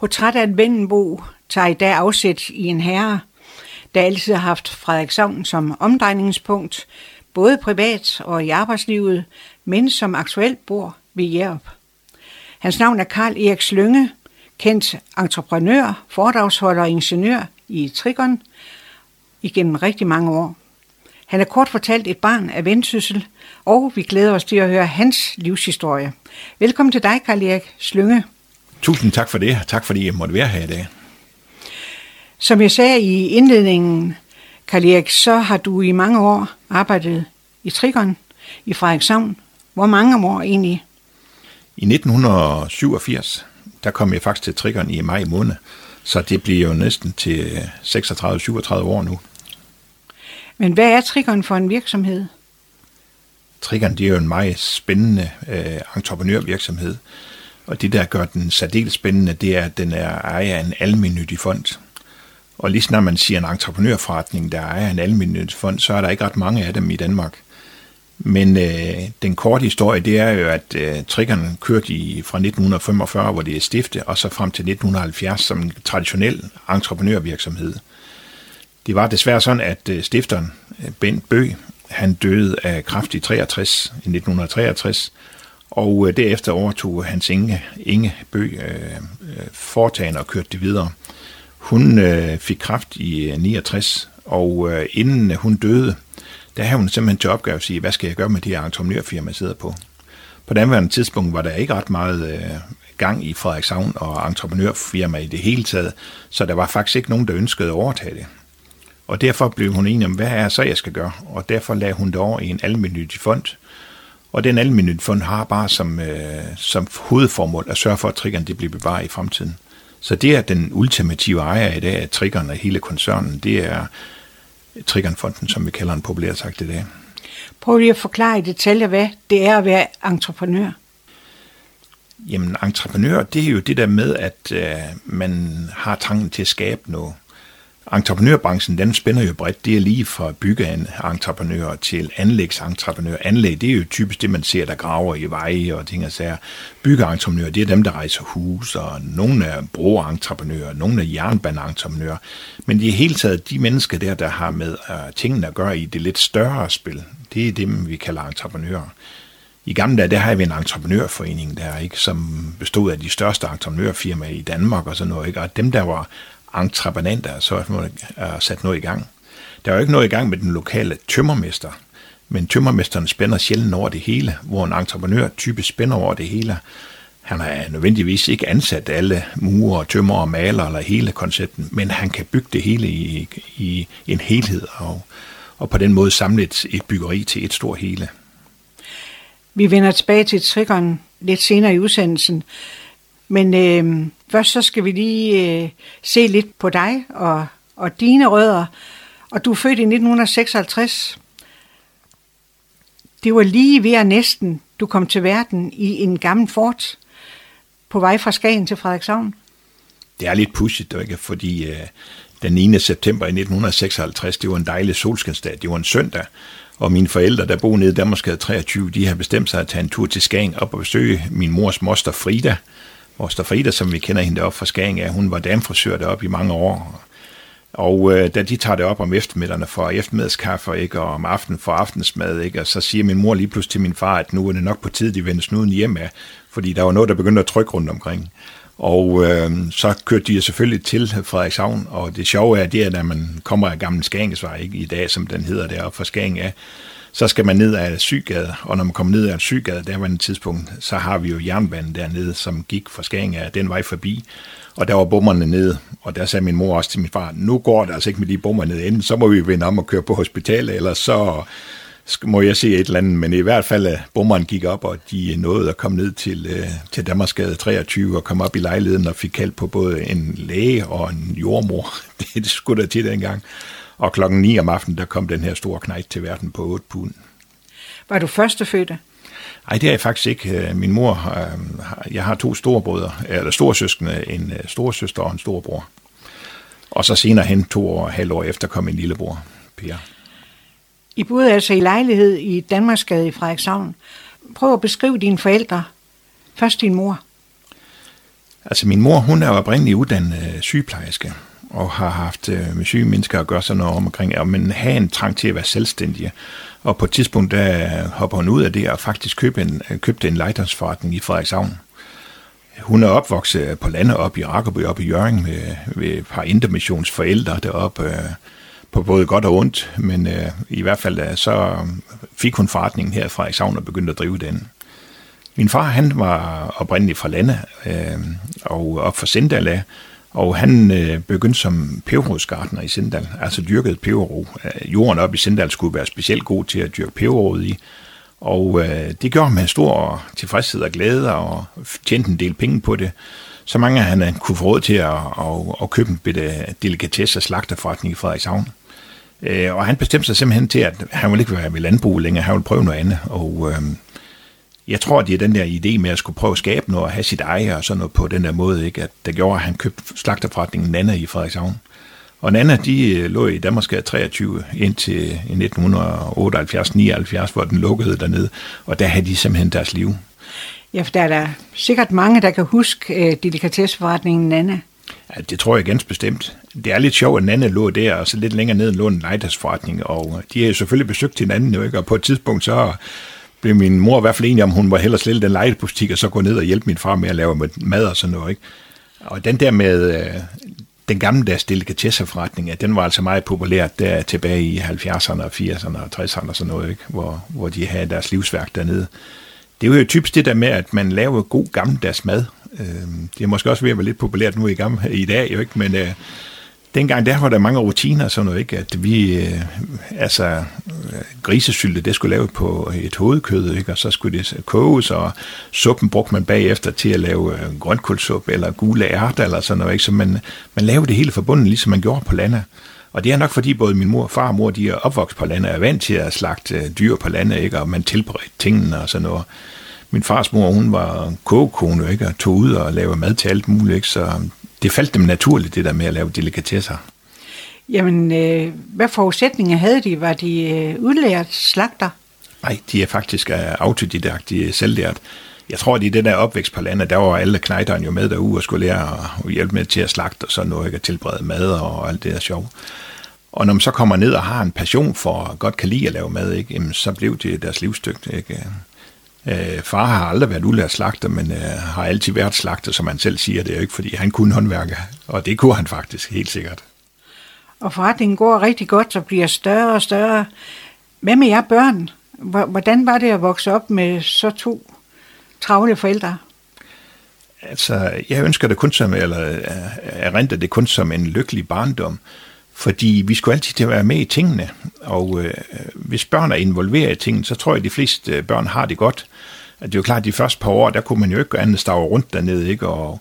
Portræt af en Vendenbo tager i dag afsæt i en herre, der altid har haft Frederikshavn som omdrejningspunkt, både privat og i arbejdslivet, men som aktuelt bor ved Jærup. Hans navn er Karl Erik Slynge, kendt entreprenør, foredragsholder og ingeniør i Trigon igennem rigtig mange år. Han er kort fortalt et barn af Vendsyssel, og vi glæder os til at høre hans livshistorie. Velkommen til dig, Karl Erik Slynge. Tusind tak for det. Tak fordi jeg måtte være her i dag. Som jeg sagde i indledningen, Karl Erik, så har du i mange år arbejdet i Trigon i Frederikshavn. Hvor mange år egentlig? I 1987, der kom jeg faktisk til Trigon i maj måned, så det bliver jo næsten til 36-37 år nu. Men hvad er Trigon for en virksomhed? Trigon det er jo en meget spændende øh, entreprenørvirksomhed, og det, der gør den særdeles spændende, det er, at den er ejer af en almindelig fond. Og lige når man siger en entreprenørforretning, der ejer en almindelig fond, så er der ikke ret mange af dem i Danmark. Men øh, den korte historie, det er jo, at øh, triggerne kørte i, fra 1945, hvor det er stiftet, og så frem til 1970 som en traditionel entreprenørvirksomhed. Det var desværre sådan, at øh, stifteren, øh, Bent Bø, han døde af kræft i 63, i 1963, og øh, derefter overtog hans Inge, Inge Bø øh, øh, foretagende og kørte det videre. Hun øh, fik kraft i øh, 69, og øh, inden øh, hun døde, der havde hun simpelthen til opgave at sige, hvad skal jeg gøre med de her entreprenørfirma, jeg sidder på. På den tidspunkt var der ikke ret meget øh, gang i Frederikshavn og entreprenørfirma i det hele taget, så der var faktisk ikke nogen, der ønskede at overtage det. Og derfor blev hun enig om, hvad er så, jeg skal gøre? Og derfor lagde hun det over i en almindelig fond. Og den almindelige fond har bare som, øh, som hovedformål at sørge for, at triggerne de bliver bevaret i fremtiden. Så det er den ultimative ejer i dag af triggerne af hele koncernen. Det er Triggernfonden, som vi kalder den populært sagt i dag. Prøv lige at forklare i detaljer, hvad det er at være entreprenør. Jamen, entreprenør, det er jo det der med, at øh, man har trangen til at skabe noget entreprenørbranchen, den spænder jo bredt. Det er lige fra byggeentreprenører til anlægsentreprenører. Anlæg, det er jo typisk det, man ser, der graver i veje og ting og sager. Byggeentreprenører, det er dem, der rejser hus, og nogle er broentreprenører, nogle er jernbaneentreprenører. Men i hele taget, de mennesker der, der har med uh, tingene at gøre i det lidt større spil, det er dem, vi kalder entreprenører. I gamle dage, der havde vi en entreprenørforening der, ikke, som bestod af de største entreprenørfirmaer i Danmark og sådan noget, ikke? og dem, der var entreprenanter, så er sat noget i gang. Der er jo ikke noget i gang med den lokale tømmermester, men tømmermesteren spænder sjældent over det hele, hvor en entreprenør typisk spænder over det hele. Han er nødvendigvis ikke ansat alle murer, tømmer og maler eller hele koncepten, men han kan bygge det hele i, i en helhed og, og på den måde samle et, et byggeri til et stort hele. Vi vender tilbage til triggeren lidt senere i udsendelsen, men øh, først så skal vi lige øh, se lidt på dig og, og dine rødder. Og du er født i 1956. Det var lige ved at næsten, du kom til verden i en gammel fort på vej fra Skagen til Frederikshavn. Det er lidt pudsigt, ikke? fordi øh, den 9. september i 1956, det var en dejlig solskinsdag. Det var en søndag, og mine forældre, der boede nede i Danmarksgade 23, de har bestemt sig at tage en tur til Skagen op og besøge min mors moster Frida, Moster Frida, som vi kender hende op fra Skagen af, hun var damfrisør deroppe i mange år. Og øh, da de tager det op om eftermiddagene for eftermiddagskaffe, ikke, og om aftenen for aftensmad, ikke, og så siger min mor lige pludselig til min far, at nu er det nok på tid, de vender snuden hjem af, fordi der var noget, der begyndte at trykke rundt omkring. Og øh, så kørte de selvfølgelig til Frederikshavn, og det sjove er, det er, at man kommer af Gamle Skagensvej, ikke, i dag, som den hedder deroppe fra Skagen af, så skal man ned ad Sygade, og når man kommer ned ad Sygade, der var en tidspunkt, så har vi jo jernbanen dernede, som gik fra Skagen af den vej forbi, og der var bommerne nede, og der sagde min mor også til min far, nu går det altså ikke med de bommer nede enden, så må vi vende om og køre på hospitalet, eller så må jeg se et eller andet, men i hvert fald øh, bommeren gik op, og de nåede at komme ned til, øh, til Danmarksgade 23 og komme op i lejligheden og fik kaldt på både en læge og en jordmor. Det, det skulle der til dengang. Og klokken 9 om aftenen, der kom den her store knægt til verden på 8 pund. Var du førstefødte? Nej, det er jeg faktisk ikke. Øh, min mor, øh, jeg har to storebrødre, eller storsøskende, en øh, storsøster og en storbror. Og så senere hen, to år og halv år efter, kom min lillebror, Per. I boede altså i lejlighed i Danmarksgade i Frederikshavn. Prøv at beskrive dine forældre. Først din mor. Altså min mor, hun er oprindeligt uddannet sygeplejerske, og har haft øh, med syge mennesker at gøre sådan noget omkring, men have en trang til at være selvstændig. Og på et tidspunkt, der hopper hun ud af det og faktisk øh, købte en, købte en legetøjsforretning i Frederikshavn. Hun er opvokset på landet op i Rakkerby, op i Jørgen, med, med et par intermissionsforældre deroppe, øh, på både godt og ondt, men øh, i hvert fald øh, så fik hun forretningen her i Frederikshavn og begyndte at drive den. Min far, han var oprindeligt fra landet øh, og op fra Sindala, og han øh, begyndte som peberrodsgartner i Sindal, altså dyrkede peberrod. Øh, jorden op i Sindal skulle være specielt god til at dyrke peberrod i, og øh, det gjorde med stor tilfredshed og glæde, og tjente en del penge på det. Så mange af han øh, kunne få råd til at, at, at købe en bitte delikatesse og slagterforretning i Frederikshavn. Øh, og han bestemte sig simpelthen til, at han ville ikke være ved landbrug længere, han ville prøve noget andet. Og øh, jeg tror, det er den der idé med at skulle prøve at skabe noget og have sit eje og sådan noget på den der måde, ikke? at det gjorde, at han købte slagterforretningen Nana i Frederikshavn. Og Nana, de øh, lå i Danmarksgade 23 indtil 1978-79, hvor den lukkede dernede, og der havde de simpelthen deres liv. Ja, for der er der sikkert mange, der kan huske uh, delikatesseforretningen Nana. Ja, det tror jeg ganske bestemt. Det er lidt sjovt, at Nana lå der, og så lidt længere ned lå en legetøjsforretning, og de har jo selvfølgelig besøgt hinanden, ikke? og på et tidspunkt så blev min mor i hvert fald enig om, hun var hellere slet den legebutik, og så gå ned og hjælpe min far med at lave mad og sådan noget. Ikke? Og den der med øh, den gamle deres delikatesseforretning, den var altså meget populær der tilbage i 70'erne og 80'erne og 60'erne og sådan noget, ikke? Hvor, hvor de havde deres livsværk dernede. Det er jo typisk det der med, at man laver god gammeldags mad. Øh, det er måske også ved at være lidt populært nu i, gamle, i dag, jo ikke? men øh, dengang der var der mange rutiner sådan noget, ikke? at vi, øh, altså øh, grisesylte, det skulle laves på et hovedkød, ikke? og så skulle det koges, og suppen brugte man bagefter til at lave øh, grønkålsuppe eller gule ærter eller sådan noget, ikke? så man, man lavede det hele forbundet, ligesom man gjorde på landet. Og det er nok fordi både min mor og far og mor, de er opvokset på landet, er vant til at slagte øh, dyr på landet, ikke? og man tilberedte tingene og sådan noget. Min fars mor, hun var kogekone, ikke? og tog ud og lavede mad til alt muligt, ikke? så det faldt dem naturligt, det der med at lave delikatesser. Jamen, øh, hvad forudsætninger havde de? Var de øh, udlært slagter? Nej, de er faktisk uh, autodidakt, de er selvlært. Jeg tror, at i det der opvækst på landet, der var alle knejderen jo med derude og skulle lære at hjælpe med til at slagte og sådan noget, ikke? at tilberede mad og alt det der sjov. Og når man så kommer ned og har en passion for at godt kan lide at lave mad, ikke? Jamen, så blev det deres livsstykke. Ikke? Øh, far har aldrig været udlært slagter, men øh, har altid været slagter, som han selv siger. Det er jo ikke, fordi han kunne håndværke, og det kunne han faktisk helt sikkert. Og forretningen går rigtig godt og bliver større og større. Hvad med jer børn? Hvordan var det at vokse op med så to travle forældre? Altså, jeg ønsker det kun som, eller øh, erindrer det kun som en lykkelig barndom, fordi vi skulle altid til at være med i tingene, og øh, hvis børn er involveret i tingene, så tror jeg, at de fleste øh, børn har det godt. Det er jo klart, at de første par år, der kunne man jo ikke andet stave rundt dernede, ikke? Og,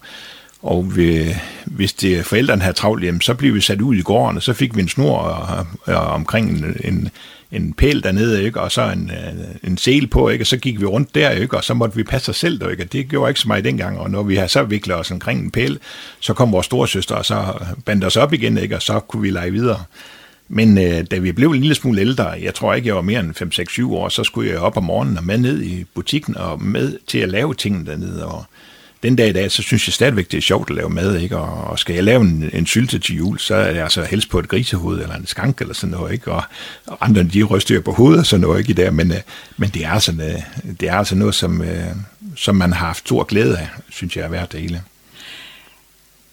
og vi, hvis det forældrene havde travlt, jamen, så blev vi sat ud i gården, og så fik vi en snor og, og omkring en, en, en pæl dernede, ikke? og så en, øh, en sel på, ikke? og så gik vi rundt der, ikke? og så måtte vi passe os selv, Der, ikke? og det gjorde ikke så meget dengang, og når vi havde så viklet os omkring en pæl, så kom vores storesøster, og så bandt os op igen, ikke? og så kunne vi lege videre. Men øh, da vi blev en lille smule ældre, jeg tror ikke, jeg var mere end 5, 6, 7 år, så skulle jeg op om morgenen og med ned i butikken og med til at lave tingene dernede, og den dag i dag, så synes jeg stadigvæk, det er sjovt at lave mad, ikke? Og, og skal jeg lave en, en sylte til jul, så er det altså helst på et grisehoved eller en skank eller sådan noget, ikke? Og, og andre, de ryster på hovedet og sådan noget, ikke? Der, men, øh, men det, er sådan, øh, det er altså noget, som, øh, som man har haft stor glæde af, synes jeg, hver dele.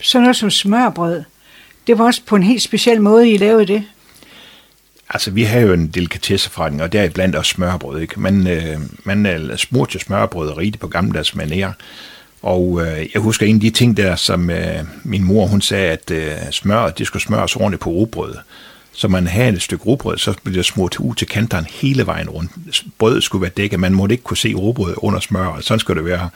Sådan noget som smørbrød, det var også på en helt speciel måde, I lavede det? Altså, vi har jo en delikatesseforretning, og der er blandt os smørbrød, ikke? Man, øh, man smurte smørbrød rigtig på gammeldags manér, og øh, jeg husker en af de ting der, som øh, min mor hun sagde, at øh, smør, det skulle smøres ordentligt på rugbrød. Så man havde et stykke rugbrød, så blev det smurt ud til kanteren hele vejen rundt. Brødet skulle være dækket, man måtte ikke kunne se rugbrød under smør, og sådan skulle det være.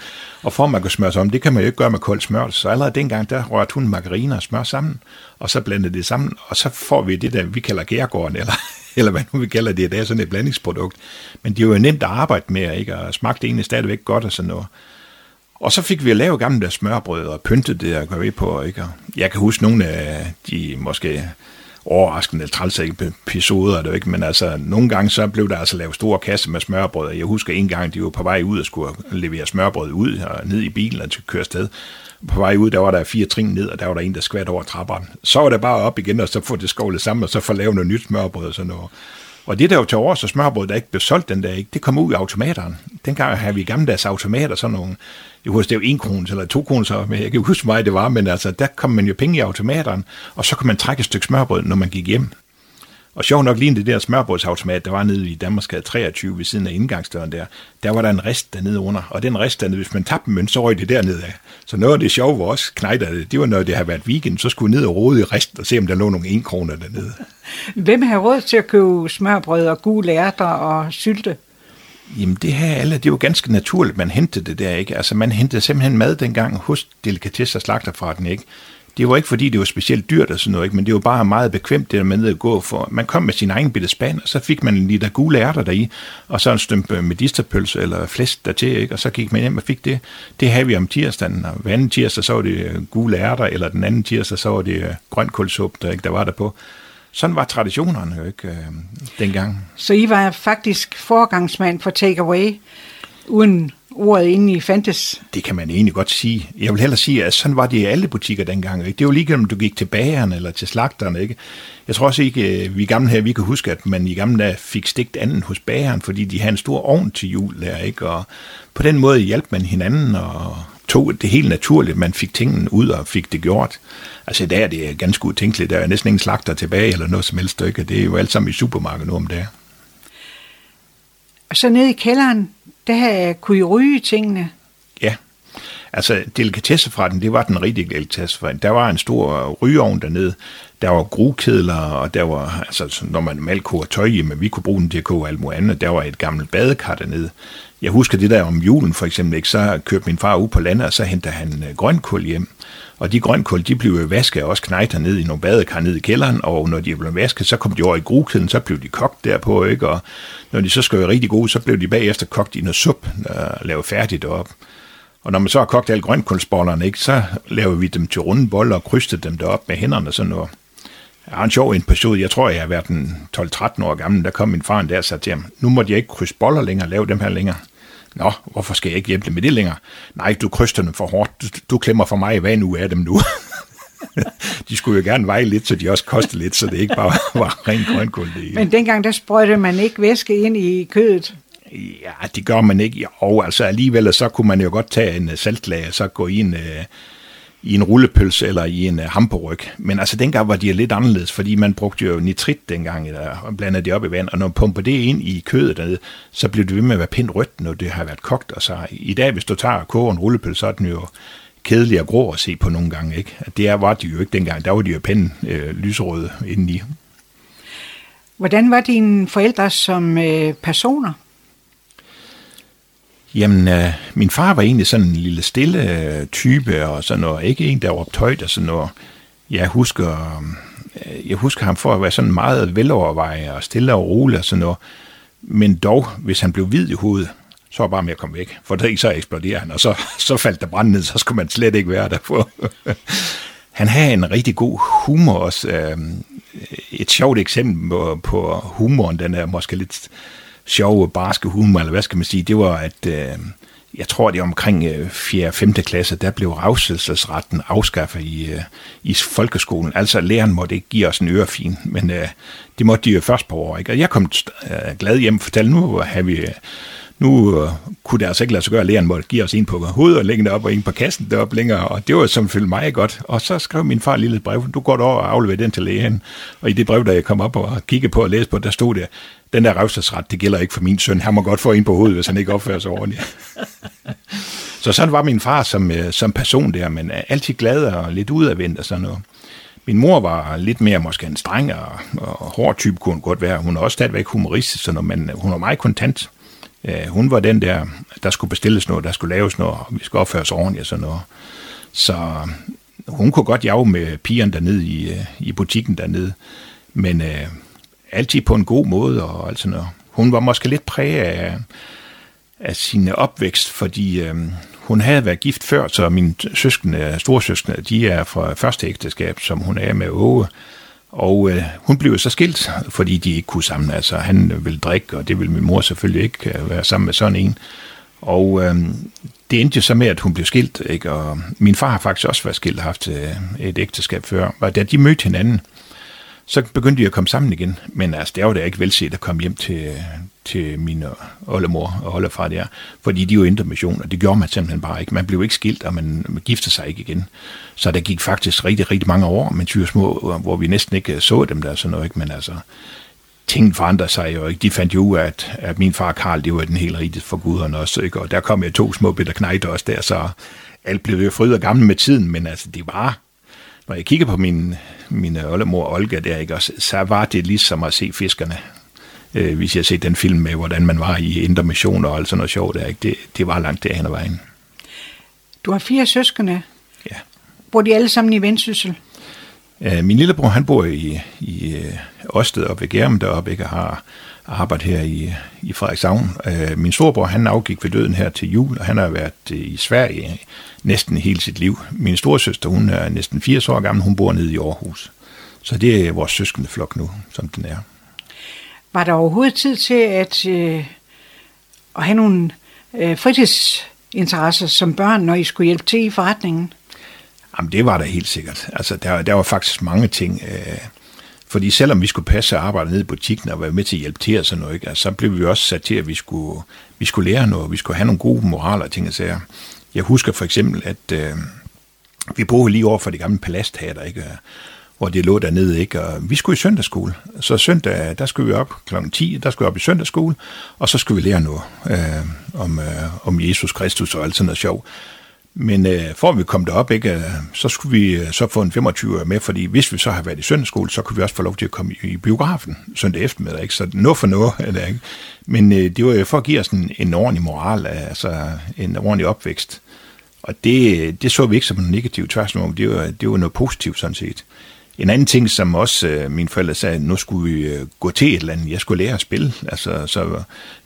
Og for at man kunne smøre sig om, det kan man jo ikke gøre med koldt smør. Så allerede dengang, der rørte hun margarine og smør sammen, og så blandede det sammen, og så får vi det der, vi kalder gærgården, eller, eller hvad nu vi kalder det, det er sådan et blandingsprodukt. Men det er jo nemt at arbejde med, ikke? og smagte egentlig stadigvæk godt og sådan noget. Og så fik vi lavet gamle der smørbrød og pyntet det og gør vi på. Ikke? Og jeg kan huske nogle af de måske overraskende eller episoder, det ikke? men altså nogle gange så blev der altså lavet store kasse med smørbrød. Jeg husker en gang, de var på vej ud og skulle levere smørbrød ud og ned i bilen og køre sted. På vej ud, der var der fire trin ned, og der var der en, der skvat over trapperne. Så var det bare op igen, og så få det skovlet sammen, og så få lavet noget nyt smørbrød og sådan noget. Og det der jo til års og smørbrød, der ikke blev solgt den der, ikke, det kom ud i automaterne. Dengang havde vi gammeldags automater, sådan nogle, jeg husker, det var en krone eller to kroner, så men jeg kan huske, hvor meget det var, men altså, der kom man jo penge i automaterne, og så kunne man trække et stykke smørbrød, når man gik hjem. Og sjovt nok lige det der smørbrødsautomat, der var nede i Danmarksgade 23 ved siden af indgangsdøren der, der var der en rest dernede under. Og den rest dernede, hvis man tabte en mønt, så røg det dernede af. Så noget af det sjove var også knejder det. Det var når det havde været weekend, så skulle ned og rode i rest og se, om der lå nogle 1 kroner dernede. Hvem har råd til at købe smørbrød og gule ærter og sylte? Jamen det her alle, det var ganske naturligt, man hentede det der, ikke? Altså man hentede simpelthen mad dengang hos delikatesser slagter fra den, ikke? Det var ikke fordi, det var specielt dyrt og sådan noget, ikke? men det var bare meget bekvemt, det der med at gå for. Man kom med sin egen bitte spand, og så fik man en liter gule ærter deri, og så en stømpe medisterpølse eller flæsk dertil, ikke? og så gik man hjem og fik det. Det havde vi om tirsdagen, og hver anden tirsdag, så var det øh, gule ærter, eller den anden tirsdag, så var det øh, grønkålsuppe, der, ikke? der var der på. Sådan var traditionerne jo ikke øh, dengang. Så I var faktisk forgangsmand for takeaway, uden ordet inde i fandtes? Det kan man egentlig godt sige. Jeg vil hellere sige, at sådan var det i alle butikker dengang. Ikke? Det var lige om du gik til bageren eller til slagteren. Ikke? Jeg tror også ikke, øh, vi gamle her, vi kan huske, at man i gamle dage fik stigt anden hos bageren, fordi de havde en stor ovn til jul der. Ikke? Og på den måde hjalp man hinanden og tog det helt naturligt, man fik tingene ud og fik det gjort. Altså i dag er det ganske utænkeligt. Der er næsten ingen slagter tilbage eller noget som helst. Ikke? Det er jo alt sammen i supermarkedet nu om det. Og så nede i kælderen, der kunne I ryge tingene? Ja, altså delikatesseforretningen, det var den rigtige delikatesseforretning. Der var en stor rygeovn dernede, der var grukedler, og der var, altså når man malkoger tøj men vi kunne bruge den til at koge alt muligt andet. Der var et gammelt badekar dernede. Jeg husker det der om julen for eksempel, ikke? så kørte min far ud på landet, og så hentede han øh, grønkål hjem. Og de grønkål, de blev vasket også knejter ned i nogle badekar ned i kælderen, og når de blev vasket, så kom de over i grukæden, så blev de kogt derpå, ikke? Og når de så skulle være rigtig gode, så blev de bagefter kogt i noget sup, og lavet færdigt op. Og når man så har kogt alle grønkålsbollerne, ikke, så laver vi dem til runde boller og kryster dem derop med hænderne sådan noget. Jeg har en sjov episode. Jeg tror, jeg har været 12-13 år gammel. Der kom min far en der og sagde til ham, nu må jeg ikke krydse boller længere, lave dem her længere. Nå, hvorfor skal jeg ikke hjælpe med det længere? Nej, du krydser dem for hårdt. Du, du klemmer for mig, hvad nu er dem nu? de skulle jo gerne veje lidt, så de også koster lidt, så det ikke bare var ren grønkål. Det Men dengang, der sprøjtede man ikke væske ind i kødet? Ja, det gør man ikke. Og altså alligevel, så kunne man jo godt tage en saltlag og så gå i en, uh, i en rullepølse eller i en uh, hamperryg. Men altså dengang var de lidt anderledes, fordi man brugte jo nitrit dengang, og blandede det op i vand, og når man pumper det ind i kødet dernede, så blev det ved med at være pænt rødt, når det har været kogt. Og så i dag, hvis du tager og koger en rullepølse, så er den jo kedelig og grå at se på nogle gange. Ikke? Det er, var de jo ikke dengang. Der var de jo pænt øh, lyserøde indeni. Hvordan var dine forældre som øh, personer? Jamen, øh, min far var egentlig sådan en lille stille øh, type, og sådan noget. Ikke en, der var højt og sådan noget. Jeg husker, øh, jeg husker ham for at være sådan meget velovervejet og stille og rolig og sådan noget. Men dog, hvis han blev hvid i hovedet, så var bare med at komme væk. For det så eksploderer han, og så, så faldt der brand ned, så skulle man slet ikke være der. på. han havde en rigtig god humor også. Øh, et sjovt eksempel på, på humoren, den er måske lidt sjove, barske humor, eller hvad skal man sige, det var, at øh, jeg tror, det er omkring 4. og 5. klasse, der blev revselsesretten afskaffet i, øh, i folkeskolen. Altså, læreren måtte ikke give os en ørefin, men øh, det måtte de jo først på år. Ikke? Og jeg kom øh, glad hjem og fortalte, nu har vi øh, nu uh, kunne det altså ikke lade sig gøre, at læreren måtte give os en på hovedet og lægge det op og en på kassen deroppe længere, og det var som følte mig godt. Og så skrev min far et lille brev, du går over og afleverer den til lægen. Og i det brev, der jeg kom op og kiggede på og læste på, der stod der, den der revstadsret, det gælder ikke for min søn. Han må godt få en på hovedet, hvis han ikke opfører sig ordentligt. så sådan var min far som, øh, som person der, men altid glad og lidt udadvendt og sådan noget. Min mor var lidt mere måske en streng og, og hård type, kunne hun godt være. Hun er også stadigvæk humoristisk, sådan noget, men hun var meget kontant. Øh, hun var den der, der skulle bestilles noget, der skulle laves noget, og vi skulle opføre os ordentligt og sådan noget. Så øh, hun kunne godt jage med pigerne dernede i, øh, i butikken dernede, men øh, altid på en god måde og alt sådan noget. Hun var måske lidt præget af, af sin opvækst, fordi øh, hun havde været gift før, så mine søskende, storsøskende, de er fra første ægteskab, som hun er med Åge. Og øh, hun blev så skilt, fordi de ikke kunne sammen. Altså, han ville drikke, og det ville min mor selvfølgelig ikke øh, være sammen med sådan en. Og øh, det endte jo så med, at hun blev skilt, ikke? og min far har faktisk også været skilt og haft øh, et ægteskab før. Og da de mødte hinanden, så begyndte de at komme sammen igen. Men altså, det var da ikke velset at komme hjem til, til min oldemor og oldefar der, fordi de var mission, og det gjorde man simpelthen bare ikke. Man blev ikke skilt, og man giftede sig ikke igen. Så der gik faktisk rigtig, rigtig mange år, men tyre små, hvor vi næsten ikke øh, så dem der sådan noget, ikke? men altså, tingene forandrede sig jo ikke. De fandt jo ud af, at, at min far Karl, det var den helt rigtige for guderne også, ikke? og der kom jeg to små bitter knejder også der, så alt blev jo fryd og gammel med tiden, men altså, det var, når jeg kigger på min, min oldemor Olga der, ikke, også, så var det ligesom at se fiskerne. Øh, hvis jeg har set den film med, hvordan man var i intermission og alt sådan noget sjovt der, ikke? Det, det var langt derhen ad vejen. Du har fire søskende. Ja. Bor de alle sammen i Vendsyssel? Øh, min lillebror, han bor i, i øh, Ørsted og ved Gærum deroppe, ikke, og har arbejdet her i, i Frederikshavn. Øh, min storebror, han afgik ved døden her til jul, og han har været i Sverige næsten hele sit liv. Min storesøster, hun er næsten 80 år gammel, hun bor nede i Aarhus. Så det er vores søskende flok nu, som den er. Var der overhovedet tid til at, øh, at have nogle øh, fritidsinteresser som børn, når I skulle hjælpe til i forretningen? Jamen, det var der helt sikkert. Altså, der, der var faktisk mange ting. Øh, fordi selvom vi skulle passe og arbejde nede i butikken og være med til at hjælpe til og sådan noget, ikke, altså, så blev vi også sat til, at vi skulle, vi skulle lære noget, vi skulle have nogle gode moraler og ting og sager. Jeg husker for eksempel, at øh, vi boede lige over for det gamle palastteater, ikke? Øh, hvor det lå dernede, ikke? Og vi skulle i søndagsskole. Så søndag, der skulle vi op kl. 10, der skulle vi op i søndagsskole, og så skulle vi lære noget øh, om, øh, om Jesus Kristus og alt sådan noget sjov. Men øh, for at vi kom derop, ikke, øh, så skulle vi øh, så få en 25 med, fordi hvis vi så har været i søndagsskole, så kunne vi også få lov til at komme i, i biografen søndag eftermiddag. Ikke? Så noget for noget. Eller, ikke? Men øh, det var jo for at give os en, en ordentlig moral, øh, altså en ordentlig opvækst. Og det, det så vi ikke som noget negativt, tværtimod. Det var, det var noget positivt sådan set. En anden ting, som også øh, mine forældre sagde, nu skulle vi øh, gå til et eller andet, jeg skulle lære at spille. Altså, så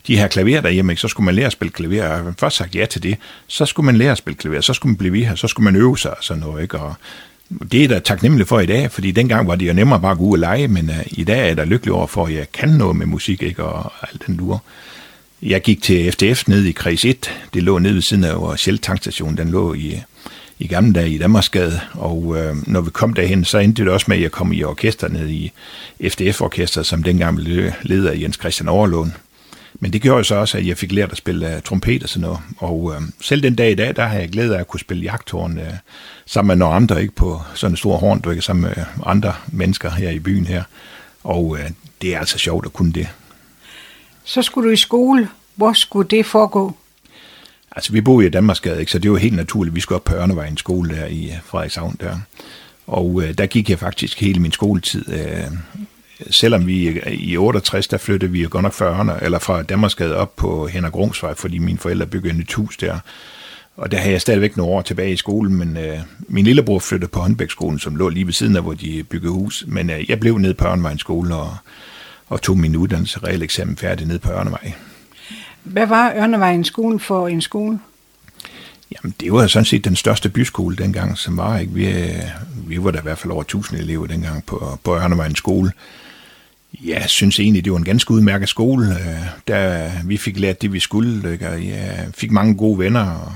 de her klaver derhjemme, ikke, så skulle man lære at spille klaver. Og man først sagt ja til det. Så skulle man lære at spille klaver, så skulle man blive her, så skulle man øve sig og sådan noget. Ikke? Og det er der taknemmelig for i dag, fordi dengang var det jo nemmere bare at gå ud og lege, men øh, i dag er der lykkelig over for, at jeg kan noget med musik ikke? og alt den lure. Jeg gik til FDF ned i kreds 1. Det lå nede ved siden af Shell tankstation. Den lå i i gamle dage i Danmarksgade, og øh, når vi kom derhen, så endte det også med, at jeg kom i orkester ned i FDF-orkester, som dengang blev ledet af Jens Christian Overlund. Men det gjorde så også, at jeg fik lært at spille uh, trompet og sådan noget. Og øh, selv den dag i dag, der har jeg glæde af at kunne spille jagthorn øh, sammen med nogle andre, ikke på sådan en stor horn, du ikke sammen med øh, andre mennesker her i byen her. Og øh, det er altså sjovt at kunne det. Så skulle du i skole. Hvor skulle det foregå? Altså, vi boede i Danmarksgade, ikke? så det var helt naturligt, vi skulle op på Ørnevejens skole der i øh, Frederikshavn der. Og øh, der gik jeg faktisk hele min skoletid. Øh, selvom vi øh, i 68, der flyttede vi jo godt nok fra, Ørne, eller fra Danmarksgade op på Henrik Rungsvej, fordi mine forældre byggede et nyt hus der. Og der havde jeg stadigvæk nogle år tilbage i skolen, men øh, min lillebror flyttede på Håndbækskolen, som lå lige ved siden af, hvor de byggede hus. Men øh, jeg blev nede på Ørnevejens skole og, og tog min uddannelse, reelt eksamen færdig nede på Ørnevej. Hvad var Ørnevejen skolen for en skole? Jamen, det var sådan set den største byskole dengang, som var. Ikke? Vi, øh, vi var der i hvert fald over 1000 elever dengang på, på Ørnevejen skole. Jeg synes egentlig, det var en ganske udmærket skole. Øh, der vi fik lært det, vi skulle. Ikke? Og jeg fik mange gode venner og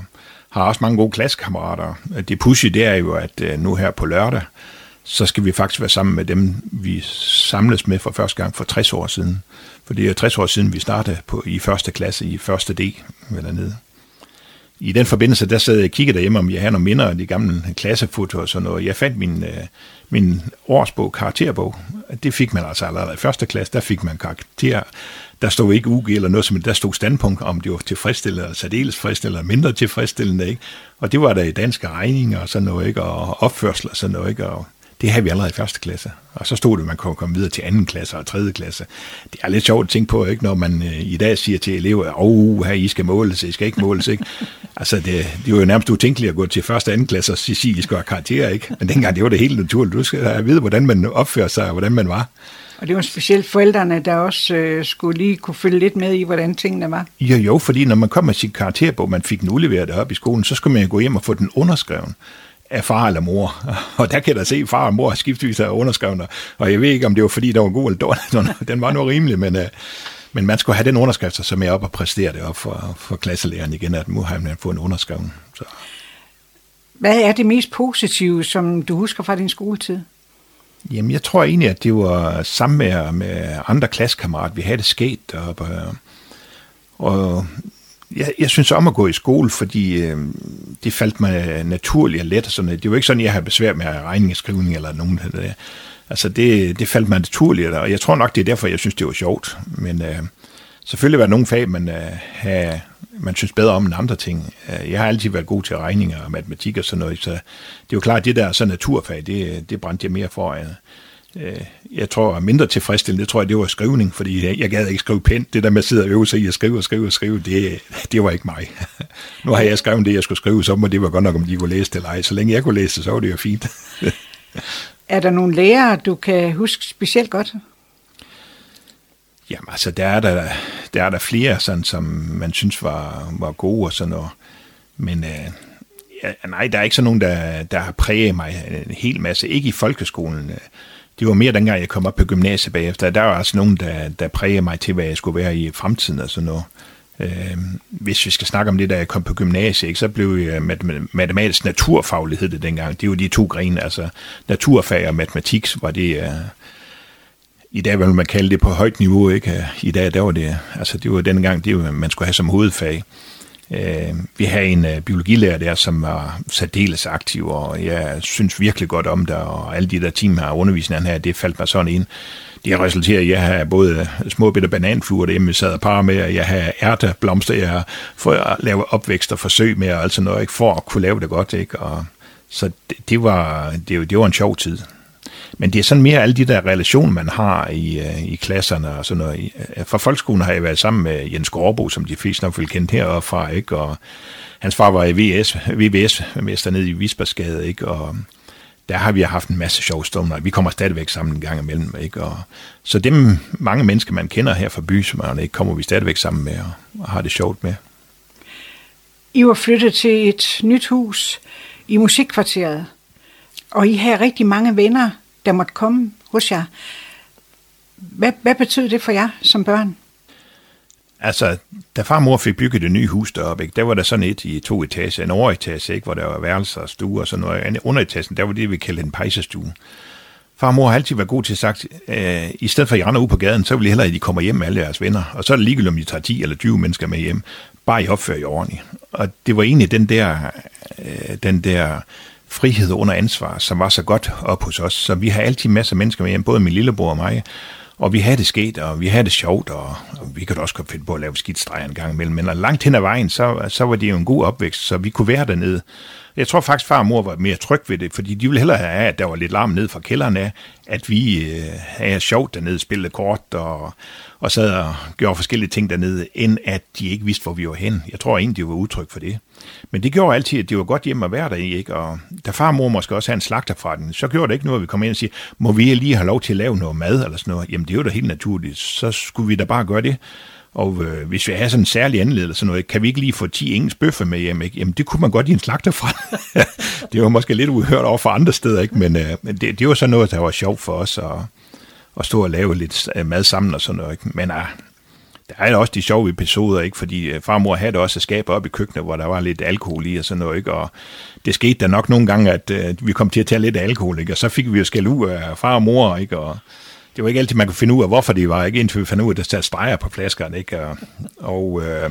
har også mange gode klassekammerater. Det pushy, det er jo, at øh, nu her på lørdag, så skal vi faktisk være sammen med dem, vi samles med for første gang for 60 år siden. For det er 60 år siden, vi startede på, i første klasse i første D, eller nede. I den forbindelse, der sad jeg og kiggede derhjemme, om jeg havde nogle minder af de gamle klassefoto og sådan noget. Jeg fandt min, øh, min årsbog, karakterbog. Det fik man altså allerede i første klasse, der fik man karakter. Der stod ikke UG eller noget, men der stod standpunkt, om det var tilfredsstillende, eller særdeles tilfredsstillende, eller mindre tilfredsstillende. Ikke? Og det var der i danske regninger og sådan noget, ikke? og opførsel og sådan noget. Ikke? Og det havde vi allerede i første klasse. Og så stod det, at man kunne komme videre til anden klasse og tredje klasse. Det er lidt sjovt at tænke på, ikke, når man øh, i dag siger til elever, at oh, her I skal måles, I skal ikke måles. Ikke? altså, det, det var jo nærmest utænkeligt at gå til første og anden klasse og sige, I skal have karakterer. Ikke? Men dengang, det var det helt naturligt. Du skal vide, hvordan man opfører sig og hvordan man var. Og det var specielt forældrene, der også øh, skulle lige kunne følge lidt med i, hvordan tingene var. Jo, jo, fordi når man kom med sit karakterbog, man fik den udleveret op i skolen, så skulle man jo gå hjem og få den underskrevet af far eller mor. Og der kan da se, at far og mor skiftvis har underskrevet, og jeg ved ikke, om det var fordi, der var god eller dårlig. Den var nu rimelig, men, uh, men man skulle have den underskrift, så er op og præstere det op for, for klasselæreren igen, at nu har man fået en underskrevet. Så. Hvad er det mest positive, som du husker fra din skoletid? Jamen, jeg tror egentlig, at det var sammen med, med andre klassekammerater. Vi havde det sket deroppe. Og jeg, jeg synes om at gå i skole, fordi øh, det faldt mig naturligt og let. Og sådan. Det var ikke sådan, at jeg havde besvær med regning og skrivning eller nogen af det. Altså, det, det faldt mig naturligt, og jeg tror nok, det er derfor, jeg synes, det var sjovt. Men øh, selvfølgelig var der nogle fag, man, øh, have, man synes bedre om end andre ting. Øh, jeg har altid været god til regninger og matematik og sådan noget, så det er jo klart, at det der så naturfag, det, det brændte jeg mere for. Øh jeg tror, mindre tilfredsstillende, det tror jeg, det var skrivning, fordi jeg gad ikke skrive pænt. Det der med at sidde og øve sig i at skrive og skrive og skrive, det, det var ikke mig. nu har jeg skrevet det, jeg skulle skrive, så må det var godt nok, om de kunne læse det eller ej. Så længe jeg kunne læse det, så var det jo fint. er der nogle lærere, du kan huske specielt godt? Jamen altså, der er der, der, er der flere, sådan, som man synes var, var gode og sådan noget. Men øh, ja, nej, der er ikke sådan nogen, der, der har præget mig en hel masse. Ikke i folkeskolen. Det var mere dengang, jeg kom op på gymnasiet bagefter. Der var altså nogen, der, der prægede mig til, hvad jeg skulle være i fremtiden og sådan noget. Øh, hvis vi skal snakke om det, da jeg kom på gymnasiet, ikke, så blev jeg matematisk naturfaglighed det dengang. Det var de to grene, altså naturfag og matematik var det... Øh, i dag vil man kalde det på højt niveau, ikke? Øh, I dag, der var det, altså det var dengang, det var, man skulle have som hovedfag. Øh, vi havde en øh, biologilærer der, som var særdeles aktiv, og jeg synes virkelig godt om det, og alle de der timer her undervisningen her, det faldt mig sådan ind. Det har resulteret i, at jeg har både øh, små bitte bananfluer derhjemme, jeg sad og par med, og jeg har ærteblomster, jeg for at lave opvækst og forsøg med, og altså noget, ikke, for at kunne lave det godt, ikke? Og, så det, det, var, det, det var en sjov tid. Men det er sådan mere alle de der relationer, man har i, øh, i klasserne og sådan noget. Øh, fra folkeskolen har jeg været sammen med Jens Gårdbo, som de fleste nok vil kende heroppe fra, ikke? Og hans far var i VS, VVS-mester nede i Vispersgade, ikke? Og der har vi haft en masse sjove stunder. Vi kommer stadigvæk sammen en gang imellem, ikke? Og, så dem mange mennesker, man kender her fra byen, ikke, kommer vi stadigvæk sammen med og, og har det sjovt med. I var flyttet til et nyt hus i musikkvarteret, og I har rigtig mange venner, der måtte komme hos jer. Hvad, hvad betød det for jer som børn? Altså, da far og mor fik bygget det nye hus deroppe, ikke, der var der sådan et i to etager, en overetage, ikke, hvor der var værelser og stuer og sådan noget. Underetagen, der var det, vi kaldte en pejsestue. Far og mor har altid været god til at sagt, øh, i stedet for at I render ud på gaden, så vil I hellere, at I kommer hjem med alle jeres venner. Og så er det ligegyldigt, om I tager 10 eller 20 mennesker med hjem. Bare I opfører jer ordentligt. Og det var egentlig den der, øh, den der frihed under ansvar, som var så godt op hos os. Så vi har altid masser af mennesker med hjem, både min lillebror og mig. Og vi havde det sket, og vi havde det sjovt, og, og vi kunne også godt finde på at lave skidstreger en gang imellem. Men langt hen ad vejen, så, så var det jo en god opvækst, så vi kunne være dernede. Jeg tror faktisk, far og mor var mere tryg ved det, fordi de ville hellere have, at der var lidt larm ned fra kælderen af, at vi øh, havde sjovt dernede, spillede kort og, og sad og gjorde forskellige ting dernede, end at de ikke vidste, hvor vi var hen. Jeg tror egentlig, det var udtryk for det. Men det gjorde altid, at det var godt hjemme at være der i, ikke? Og da far og mor måske også havde en slagter fra den, så gjorde det ikke noget, at vi kom ind og sagde, må vi lige have lov til at lave noget mad eller sådan noget? Jamen, det er jo da helt naturligt. Så skulle vi da bare gøre det. Og øh, hvis vi har sådan en særlig anledning eller sådan noget, kan vi ikke lige få 10 engelsk bøffer med hjem? Ikke? Jamen, det kunne man godt i en slagter fra. det var måske lidt uhørt over for andre steder, ikke? men øh, det, det var så noget, der var sjovt for os at, at stå og lave lidt mad sammen og sådan noget. Ikke? Men øh, der er også de sjove episoder, ikke? fordi øh, farmor havde også skab op i køkkenet, hvor der var lidt alkohol i og sådan noget. Ikke? Og det skete der nok nogle gange, at øh, vi kom til at tage lidt alkohol, ikke? og så fik vi jo skæld ud af far og mor, ikke? og det var ikke altid, man kunne finde ud af, hvorfor det var, ikke indtil vi fandt ud af, at der sad streger på flaskerne, ikke? Og, og øh,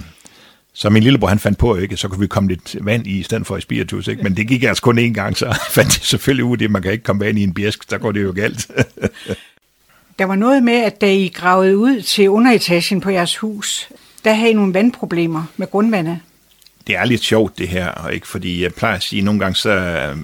så min lillebror, han fandt på, ikke? så kunne vi komme lidt vand i, i stedet for i spiritus, ikke? men det gik altså kun én gang, så fandt det selvfølgelig ud af det, man kan ikke komme vand i en bjæsk, så går det jo galt. der var noget med, at da I gravede ud til underetagen på jeres hus, der havde I nogle vandproblemer med grundvandet. Det er lidt sjovt det her, ikke? fordi jeg plejer at sige, at nogle gange så, øh,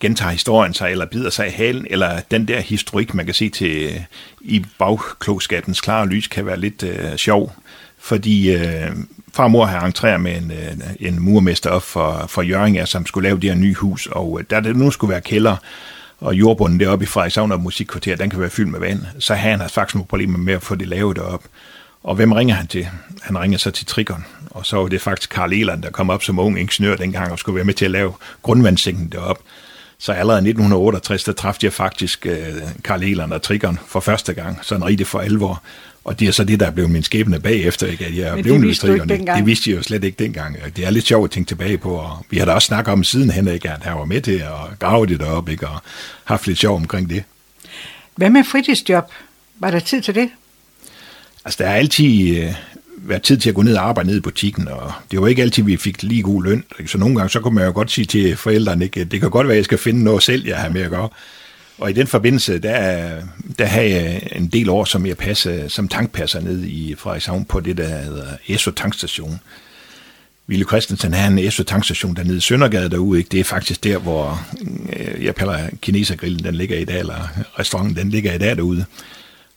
gentager historien sig, eller bider sig i halen, eller den der historik, man kan se til i bagklogskabens klare lys, kan være lidt øh, sjov. Fordi øh, far og mor har entreret med en, øh, en murmester op for, for Jørgen, som skulle lave det her nye hus, og øh, der det nu skulle være kælder, og jordbunden deroppe i Frederikshavn og musikkvarter, den kan være fyldt med vand, så han har faktisk nogle problemer med at få det lavet derop. Og hvem ringer han til? Han ringer så til Trigon, og så var det faktisk Karl Eland, der kom op som ung ingeniør dengang og skulle være med til at lave grundvandsænken derop. Så allerede i 1968, der træffede jeg faktisk øh, Karl Eland og Trigon for første gang, sådan rigtig for alvor. Og det er så det, der blev min skæbne bagefter, ikke? at jeg blev det Det vidste jeg jo slet ikke dengang. Det er lidt sjovt at tænke tilbage på, og vi har da også snakket om sidenhen, ikke? at han var med til at grave det derop, ikke? og haft lidt sjov omkring det. Hvad med fritidsjob? Var der tid til det? Altså, der er altid øh, været tid til at gå ned og arbejde ned i butikken, og det var ikke altid, vi fik lige god løn. Så nogle gange, så kunne man jo godt sige til forældrene, ikke? det kan godt være, at jeg skal finde noget selv, jeg har med at gøre. Og i den forbindelse, der, der havde jeg en del år, som jeg passede som tankpasser ned i Frederikshavn på det, der hedder Esso Tankstation. Ville Christensen har en Esso Tankstation dernede i Søndergade derude. Ikke? Det er faktisk der, hvor øh, jeg kalder kinesergrillen, den ligger i dag, eller restauranten, den ligger i dag derude.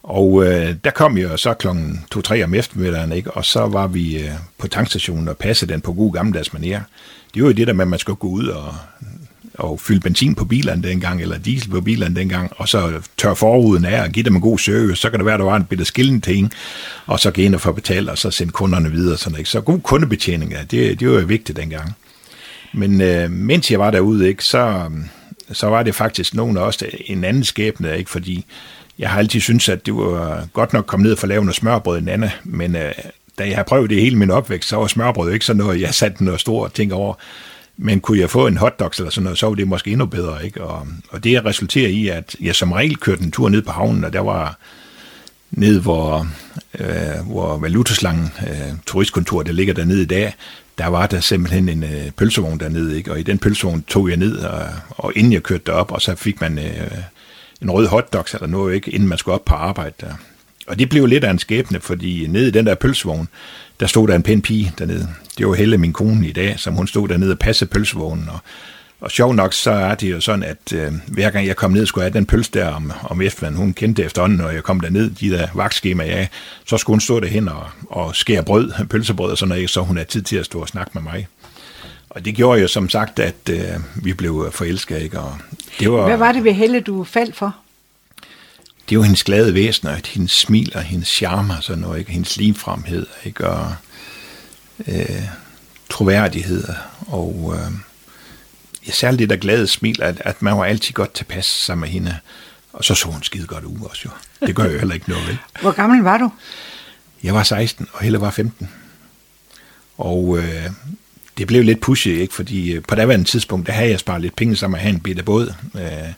Og øh, der kom jeg så klokken 2-3 om eftermiddagen, ikke? og så var vi øh, på tankstationen og passede den på god gammeldags manier. Det var jo det der med, at man skulle gå ud og, og fylde benzin på bilerne dengang, eller diesel på bilerne dengang, og så tør forruden af og give dem en god service. Så kan det være, at der var en bitte skillen ting, og så gå ind og få betalt, og så sende kunderne videre. Sådan, ikke? Så god kundebetjening, ja, det, det var jo vigtigt dengang. Men øh, mens jeg var derude, ikke, så, så var det faktisk nogen af os en anden skæbne, ikke? fordi jeg har altid syntes, at det var godt nok kommet ned for at lave noget smørbrød en anden, men øh, da jeg har prøvet det hele min opvækst, så var smørbrød ikke sådan noget, jeg satte noget stort ting over. Men kunne jeg få en hotdog eller sådan noget, så var det måske endnu bedre. Ikke? Og, og det resulterer i, at jeg som regel kørte en tur ned på havnen, og der var ned, hvor, øh, hvor Valutaslangen, øh, turistkontor, der ligger dernede i dag, der var der simpelthen en øh, pølsevogn dernede, ikke? og i den pølsevogn tog jeg ned, og, og inden jeg kørte derop, og så fik man øh, en rød hotdog eller noget, ikke, inden man skulle op på arbejde der. Og det blev lidt af en skæbne, fordi nede i den der pølsevogn, der stod der en pæn pige dernede. Det var Helle, min kone i dag, som hun stod dernede og passede pølsevognen. Og, og sjov nok, så er det jo sådan, at øh, hver gang jeg kom ned, skulle jeg have den pølse der om, om eftermiddagen. Hun kendte efterhånden, når jeg kom derned, de der vagtskemaer, ja, så skulle hun stå derhen og, og skære brød, pølsebrød og sådan noget, så hun havde tid til at stå og snakke med mig. Og det gjorde jo som sagt, at øh, vi blev forelskede. Ikke? Og det var, Hvad var det ved Helle, du faldt for? Det var hendes glade væsen, og hendes smil og hendes charme og sådan noget, ikke? hendes livfremhed, ikke? og øh, troværdighed. Og øh, ja, særligt det der glade smil, at, at man var altid godt tilpas sammen med hende. Og så så hun skide godt ud også jo. Det gør jo heller ikke noget, vel? Hvor gammel var du? Jeg var 16, og Helle var 15. Og øh, det blev lidt pushy, ikke? fordi øh, på daværende tidspunkt, der havde jeg sparet lidt penge sammen at have en bitte båd. Øh,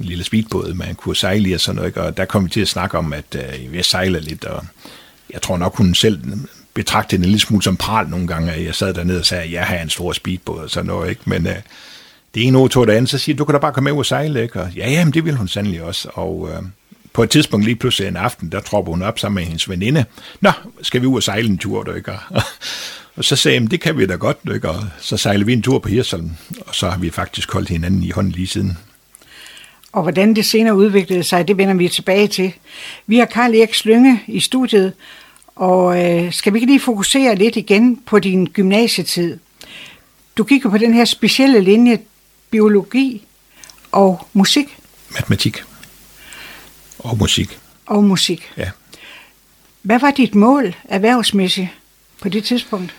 en lille speedbåd, man kunne sejle i og sådan noget, ikke? og der kom vi til at snakke om, at øh, jeg sejler lidt, og jeg tror nok, hun selv betragtede en lille smule som pral nogle gange, at jeg sad dernede og sagde, at jeg har en stor speedbåd og sådan noget, ikke? men øh, det ene ord tog det andet, så siger du kan da bare komme med og sejle, ikke? Og, ja, jamen, det vil hun sandelig også, og øh, på et tidspunkt lige pludselig en aften, der tropper hun op sammen med hendes veninde. Nå, skal vi ud og sejle en tur, du ikke? Og så sagde jeg, det kan vi da godt, ikke? og så sejlede vi en tur på Hirsholm, og så har vi faktisk holdt hinanden i hånden lige siden. Og hvordan det senere udviklede sig, det vender vi tilbage til. Vi har Karl Erik Slynge i studiet, og øh, skal vi ikke lige fokusere lidt igen på din gymnasietid? Du gik jo på den her specielle linje, biologi og musik. Matematik og musik. Og musik. Ja. Hvad var dit mål erhvervsmæssigt på det tidspunkt?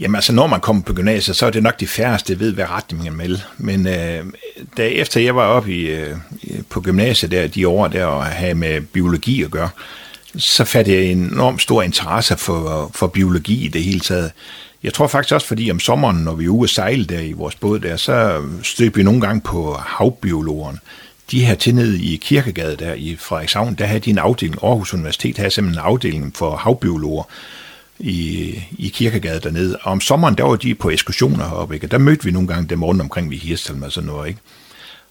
Jamen altså, når man kommer på gymnasiet, så er det nok de færreste, ved, hvad retning man vil. Men øh, da efter jeg var oppe i, øh, på gymnasiet der, de år der, og havde med biologi at gøre, så fattede jeg en enormt stor interesse for, for biologi i det hele taget. Jeg tror faktisk også, fordi om sommeren, når vi er ude at sejle der i vores båd der, så støb vi nogle gange på havbiologerne. De her til nede i Kirkegade der i Frederikshavn, der havde de en afdeling, Aarhus Universitet havde simpelthen en afdeling for havbiologer, i, i Kirkegade dernede. Og om sommeren, der var de på ekskursioner heroppe, ikke? Og der mødte vi nogle gange dem rundt omkring ved Hirstelm og sådan noget, ikke?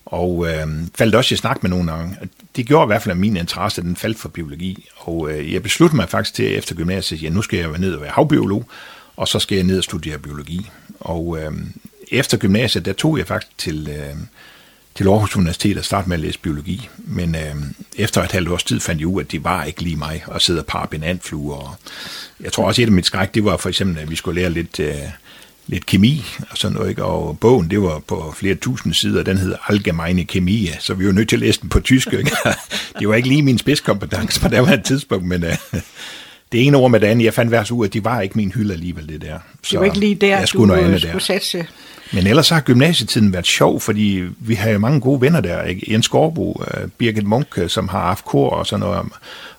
Og øh, faldt også i snak med nogle gange. Det gjorde i hvert fald, at min interesse den faldt for biologi. Og øh, jeg besluttede mig faktisk til efter gymnasiet, at nu skal jeg være ned og være havbiolog, og så skal jeg ned og studere biologi. Og øh, efter gymnasiet, der tog jeg faktisk til, øh, til Aarhus Universitet og starte med at læse biologi. Men øh, efter et halvt års tid fandt jeg ud, at det var ikke lige mig at sidde og parre benantfluer. Og jeg tror også, et af mit skræk, det var for eksempel, at vi skulle lære lidt, øh, lidt kemi og sådan noget. Ikke? Og bogen, det var på flere tusind sider, den hed Allgemeine Chemie, så vi var nødt til at læse den på tysk. Ikke? det var ikke lige min spidskompetence på det var et tidspunkt, men... Øh, det ene ord med det andet, jeg fandt vers ud, at de var ikke min hylde alligevel, det der. Så det var ikke lige der, jeg skulle du noget andet skulle der. satse. Men ellers har gymnasietiden været sjov, fordi vi har jo mange gode venner der. Ikke? Jens Gårdbo, uh, Birgit Munk, øh, som har haft kor og sådan noget,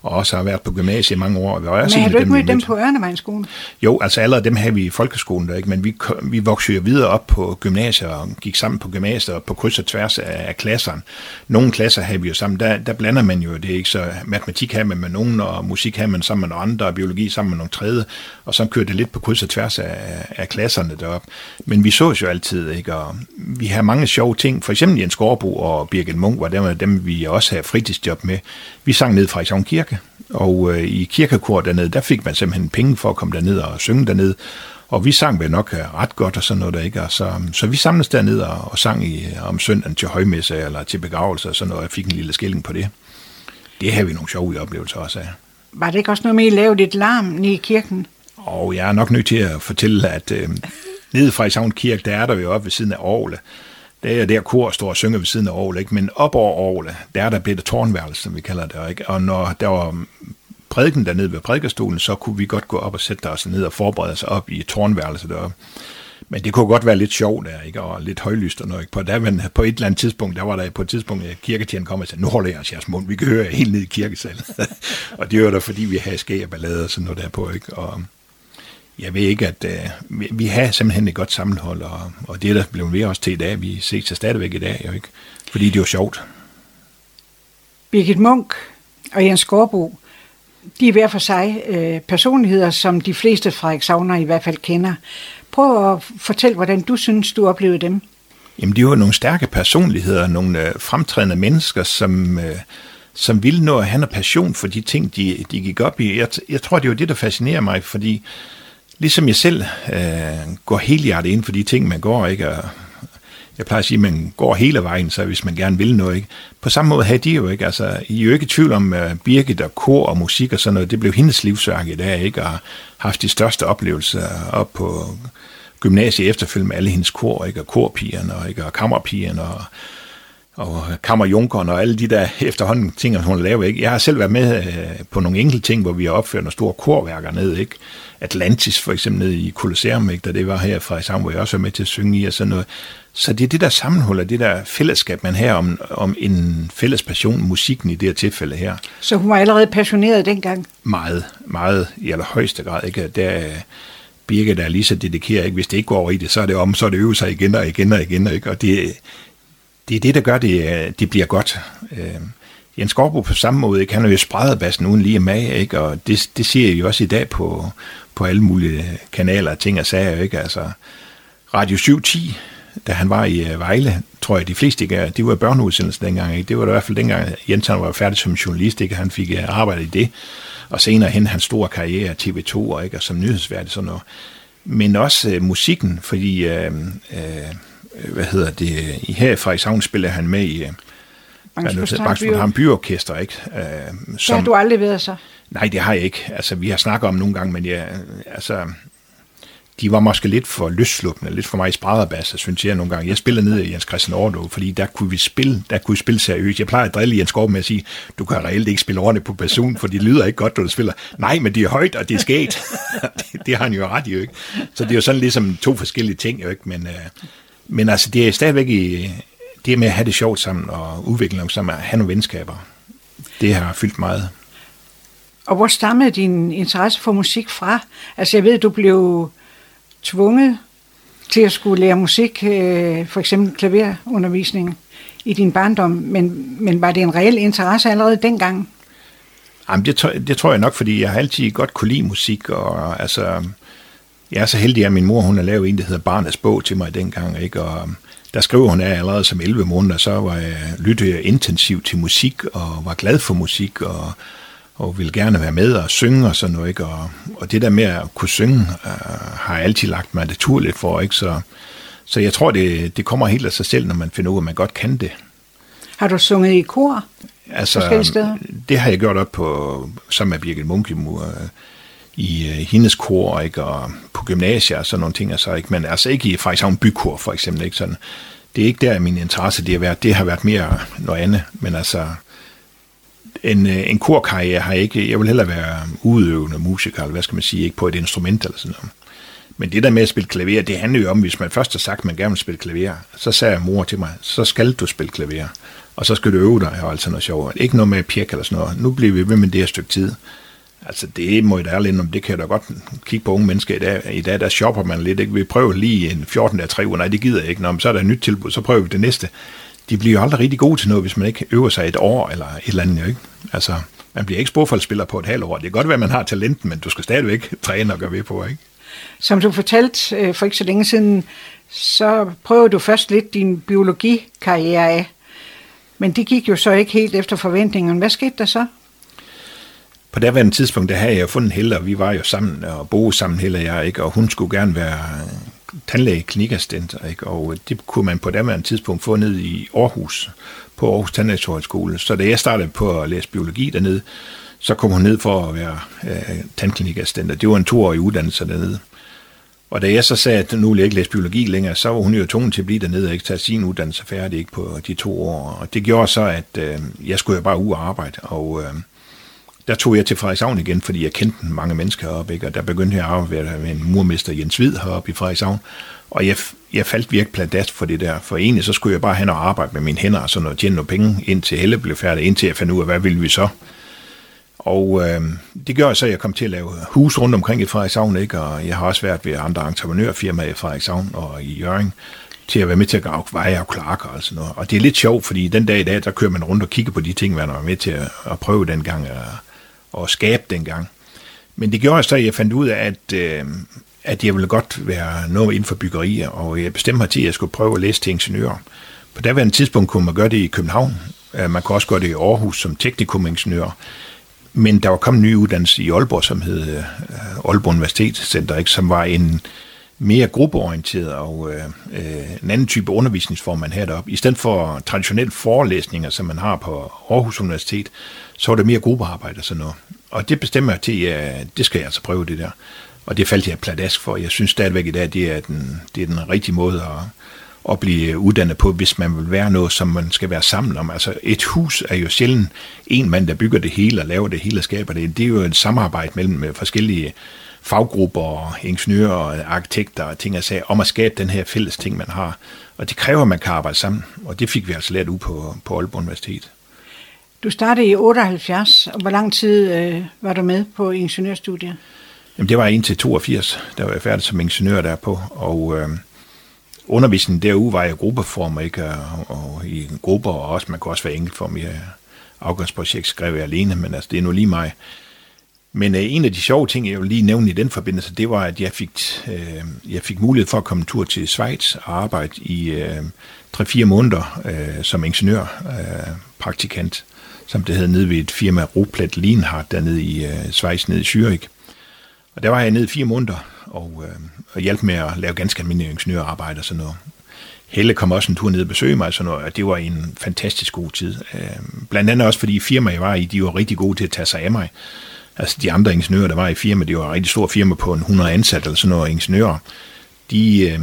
og også har været på gymnasiet i mange år. Men har du ikke mødt dem på Ørnevejnskolen? Jo, altså allerede dem havde vi i folkeskolen der, ikke? men vi, vi voksede jo videre op på gymnasiet og gik sammen på gymnasiet og på kryds og tværs af, af klasserne. Nogle klasser havde vi jo sammen, der, der blander man jo det, ikke? Så matematik havde man med nogen, og musik havde man sammen med nogle andre, og biologi sammen med nogle tredje, og så kørte det lidt på kryds og tværs af, af klasserne deroppe. Men vi så jo altid, ikke? Og vi har mange sjove ting, for eksempel Jens Gårdbo og Birgit Munk var dem, dem vi også havde fritidsjob med. Vi sang ned fra Frederikshavn Kirke, og øh, i kirkekor dernede, der fik man simpelthen penge for at komme derned og synge dernede. Og vi sang vel nok øh, ret godt og sådan noget der, ikke? Og så, så vi samledes derned og, og sang i, om søndagen til højmesse eller til begravelse og sådan noget. Jeg fik en lille skilling på det. Det har vi nogle sjove oplevelser også af. Var det ikke også noget med, at I lavede lidt larm i kirken? Og jeg er nok nødt til at fortælle, at øh, nede fra Isavn Kirke, der er der jo oppe ved siden af Aarhus. Det er der kor står og synger ved siden af Aarhus, ikke? men op over Aarhus, der er der blevet tårnværelse, som vi kalder det. Ikke? Og når der var prædiken dernede ved prædikestolen, så kunne vi godt gå op og sætte os ned og forberede os op i tårnværelset deroppe. Men det kunne godt være lidt sjovt der, ikke? og lidt højlyst og noget. Ikke? På, der, men på et eller andet tidspunkt, der var der på et tidspunkt, at kirketjeren kom og sagde, nu holder jeg jeres mund, vi kan høre jer helt ned i kirkesalen. og det var der, fordi vi havde skæg og ballade og sådan noget der på. Ikke? Og jeg ved ikke, at uh, vi, vi har simpelthen et godt sammenhold, og, og det er der blevet ved også til i dag. Vi ses til stadigvæk i dag, jo ikke? fordi det er jo sjovt. Birgit Munk og Jens Gårdbo, de er hver for sig øh, personligheder, som de fleste Frederikshavner i hvert fald kender. Prøv at fortælle, hvordan du synes, du oplevede dem. Jamen, de var nogle stærke personligheder, nogle øh, fremtrædende mennesker, som, øh, som ville nå at have noget passion for de ting, de, de gik op i. Jeg, jeg tror, det var det, der fascinerer mig, fordi ligesom jeg selv øh, går helt hjertet ind for de ting, man går, ikke? Og jeg plejer at sige, at man går hele vejen, så hvis man gerne vil noget. Ikke? På samme måde havde de jo ikke. Altså, I er jo ikke i tvivl om uh, Birgit og kor og musik og sådan noget. Det blev hendes livsværk i dag, ikke? Og haft de største oplevelser op på gymnasiet efterfølgende med alle hendes kor, ikke? Og korpigerne og, ikke? og kammerpigerne og, og kammerjunkeren og alle de der efterhånden ting, hun laver. Ikke? Jeg har selv været med uh, på nogle enkelte ting, hvor vi har opført nogle store korværker ned, ikke? Atlantis for eksempel nede i Colosseum, ikke? da det var her fra sammen, hvor jeg også var med til at synge i og sådan noget. Så det er det der sammenhold, det der fællesskab, man har om, om en fælles passion, musikken i det her tilfælde her. Så hun var allerede passioneret dengang? Meget, meget i allerhøjeste grad. Ikke? Der, der er lige så dedikeret, ikke? hvis det ikke går over i det, så er det om, så er det øve sig igen og igen og igen. Ikke? Og det, det er det, der gør, det, øh, det bliver godt. Øh, Jens Gårdbo på samme måde, ikke? han er jo spredet bassen uden lige mag, ikke? og det, det siger jeg jo også i dag på, på alle mulige øh, kanaler, ting og sager. Ikke? Altså, Radio 710, da han var i øh, Vejle, tror jeg, de fleste ikke de var børneudsendelsen dengang. Ikke? Det var det i hvert fald dengang, Jens han var færdig som journalist, ikke? han fik arbejde i det. Og senere hen hans store karriere TV2 og, ikke? og som nyhedsvært sådan noget. Men også øh, musikken, fordi øh, øh, hvad hedder det, i her i Frederikshavn spiller han med i Bangsford Byorkester, ikke? Øh, som, det har du aldrig været så? Nej, det har jeg ikke. Altså, vi har snakket om nogle gange, men jeg, altså, de var måske lidt for løsslupende, lidt for mig spræderbasser, synes jeg nogle gange. Jeg spiller ned i Jens Christian Aarhus, fordi der kunne vi spille, der kunne vi spille seriøst. Jeg plejer at drille Jens Gård med at sige, du kan reelt ikke spille ordentligt på person, for de lyder ikke godt, når du spiller. Nej, men de er højt, og det er sket. det, det, har han jo ret i, jo ikke? Så det er jo sådan ligesom to forskellige ting, jo ikke? Men, øh, men altså, det er stadigvæk i, det med at have det sjovt sammen, og udvikle noget sammen, at have nogle venskaber. Det har fyldt meget. Og hvor stammede din interesse for musik fra? Altså, jeg ved, du blev tvunget til at skulle lære musik, øh, for eksempel klaverundervisning i din barndom, men, men var det en reel interesse allerede dengang? Jamen, det, det tror jeg nok, fordi jeg har altid godt kunne lide musik, og altså, jeg er så heldig, at min mor, hun har lavet en, der hedder Barnets Bog til mig dengang, ikke? og der skriver hun, at allerede som 11 måneder, så var jeg lyttet intensivt til musik, og var glad for musik, og og vil gerne være med og synge og sådan noget, ikke? Og, og det der med at kunne synge, øh, har jeg altid lagt mig naturligt for, ikke? Så, så jeg tror, det, det kommer helt af sig selv, når man finder ud af, at man godt kan det. Har du sunget i kor? Altså, det har jeg gjort op på, sammen med Birgit Munkemur, øh, i øh, hendes kor, ikke? og på gymnasiet og sådan nogle ting, altså, ikke? men altså ikke i Frederikshavn Bykor, for eksempel, ikke? Sådan, det er ikke der, min interesse det har været. Det har været mere noget andet, men altså, en, øh, en korkarriere har jeg ikke, jeg vil hellere være udøvende musiker, eller hvad skal man sige, ikke på et instrument eller sådan noget. Men det der med at spille klaver, det handler jo om, hvis man først har sagt, at man gerne vil spille klaver, så sagde mor til mig, så skal du spille klaver, og så skal du øve dig, og altså noget sjovt. Ikke noget med pjek eller sådan noget. Nu bliver vi ved med det her stykke tid. Altså det må jeg da ærligt om, det kan jeg da godt kigge på unge mennesker i dag. I dag der shopper man lidt, ikke? Vi prøver lige en 14 dage, 3 uger, nej det gider jeg ikke. Nå, men så er der et nyt tilbud, så prøver vi det næste. De bliver jo aldrig rigtig gode til noget, hvis man ikke øver sig et år eller et eller andet, ikke? Altså, man bliver ikke sporfoldsspiller på et halvt år. Det kan godt være, at man har talenten, men du skal stadigvæk træne og gøre ved på, ikke? Som du fortalte øh, for ikke så længe siden, så prøvede du først lidt din biologikarriere af. Men det gik jo så ikke helt efter forventningen. Hvad skete der så? På daværende tidspunkt, der havde jeg fundet Helle, og vi var jo sammen og boede sammen, Helle og jeg, ikke? og hun skulle gerne være tandlæge klinikassistent, ikke? og det kunne man på daværende tidspunkt få ned i Aarhus, på Aarhus Tandlægehøjskole. Så da jeg startede på at læse biologi dernede, så kom hun ned for at være øh, tandklinikassistent, det var en toårig uddannelse dernede. Og da jeg så sagde, at nu vil jeg ikke læse biologi længere, så var hun jo tvunget til at blive dernede og ikke tage sin uddannelse færdig ikke på de to år. Og det gjorde så, at øh, jeg skulle jo bare ud og arbejde. Og øh, der tog jeg til Frederikshavn igen, fordi jeg kendte mange mennesker heroppe, ikke? og der begyndte jeg at arbejde med en murmester Jens Hvid heroppe i Frederikshavn, og jeg, jeg faldt virkelig pladask for det der, for egentlig så skulle jeg bare hen og arbejde med mine hænder, og sådan noget, tjene nogle penge, indtil Helle blev færdig, indtil jeg fandt ud af, hvad ville vi så? Og øh, det gør så, at jeg kom til at lave hus rundt omkring i Frederikshavn, ikke? og jeg har også været ved andre entreprenørfirmaer i Frederikshavn og i Jørgen, til at være med til at grave veje og klarker og sådan noget. Og det er lidt sjovt, fordi den dag i dag, der kører man rundt og kigger på de ting, man var med til at, at prøve dengang, og skabe dengang. Men det gjorde så, at jeg fandt ud af, at, øh, at jeg ville godt være noget inden for byggerier, og jeg bestemte mig til, at jeg skulle prøve at læse til ingeniør. På daværende tidspunkt kunne man gøre det i København. Øh, man kunne også gøre det i Aarhus som teknikumingeniør. Men der var kommet en ny uddannelse i Aalborg, som hed øh, Aalborg Universitetscenter, ikke? som var en mere gruppeorienteret og øh, øh, en anden type undervisningsform, man havde deroppe. I stedet for traditionelle forelæsninger, som man har på Aarhus Universitet, så var det mere gruppearbejde og sådan noget. Og det bestemmer jeg til, at det skal jeg altså prøve det der. Og det faldt jeg pladask for. Jeg synes stadigvæk i dag, det er den, det er den rigtige måde at, at blive uddannet på, hvis man vil være noget, som man skal være sammen om. Altså et hus er jo sjældent en mand, der bygger det hele og laver det hele og skaber det. Det er jo et samarbejde mellem forskellige faggrupper og ingeniører og arkitekter og ting og sager, om at skabe den her fælles ting, man har. Og det kræver, at man kan arbejde sammen, og det fik vi altså lært ud på, på Aalborg Universitet. Du startede i 78, og hvor lang tid øh, var du med på ingeniørstudiet? Jamen det var indtil 82, der var jeg færdig som ingeniør derpå, og øh, undervisningen derude var i gruppeform, ikke? Og, og i grupper, og også, man kunne også være enkeltform i afgangsprojekt, skrev jeg alene, men altså det er nu lige mig. Men øh, en af de sjove ting, jeg vil lige nævne i den forbindelse, det var, at jeg fik, øh, jeg fik mulighed for at komme en tur til Schweiz og arbejde i øh, 3-4 måneder øh, som ingeniørpraktikant. Øh, praktikant som det hed, nede ved et firma, Ruplet Lienhardt, dernede i øh, Schweiz, nede i Zürich. Og der var jeg nede fire måneder, og, øh, og hjalp med at lave ganske almindelige ingeniørarbejde og sådan noget. Helle kom også en tur ned og besøge mig, og sådan noget, og det var en fantastisk god tid. Øh, blandt andet også, fordi firmaet jeg var i, de var rigtig gode til at tage sig af mig. Altså de andre ingeniører, der var i firmaet, det var et rigtig stort firma på en 100 ansatte eller sådan noget ingeniører. De, øh,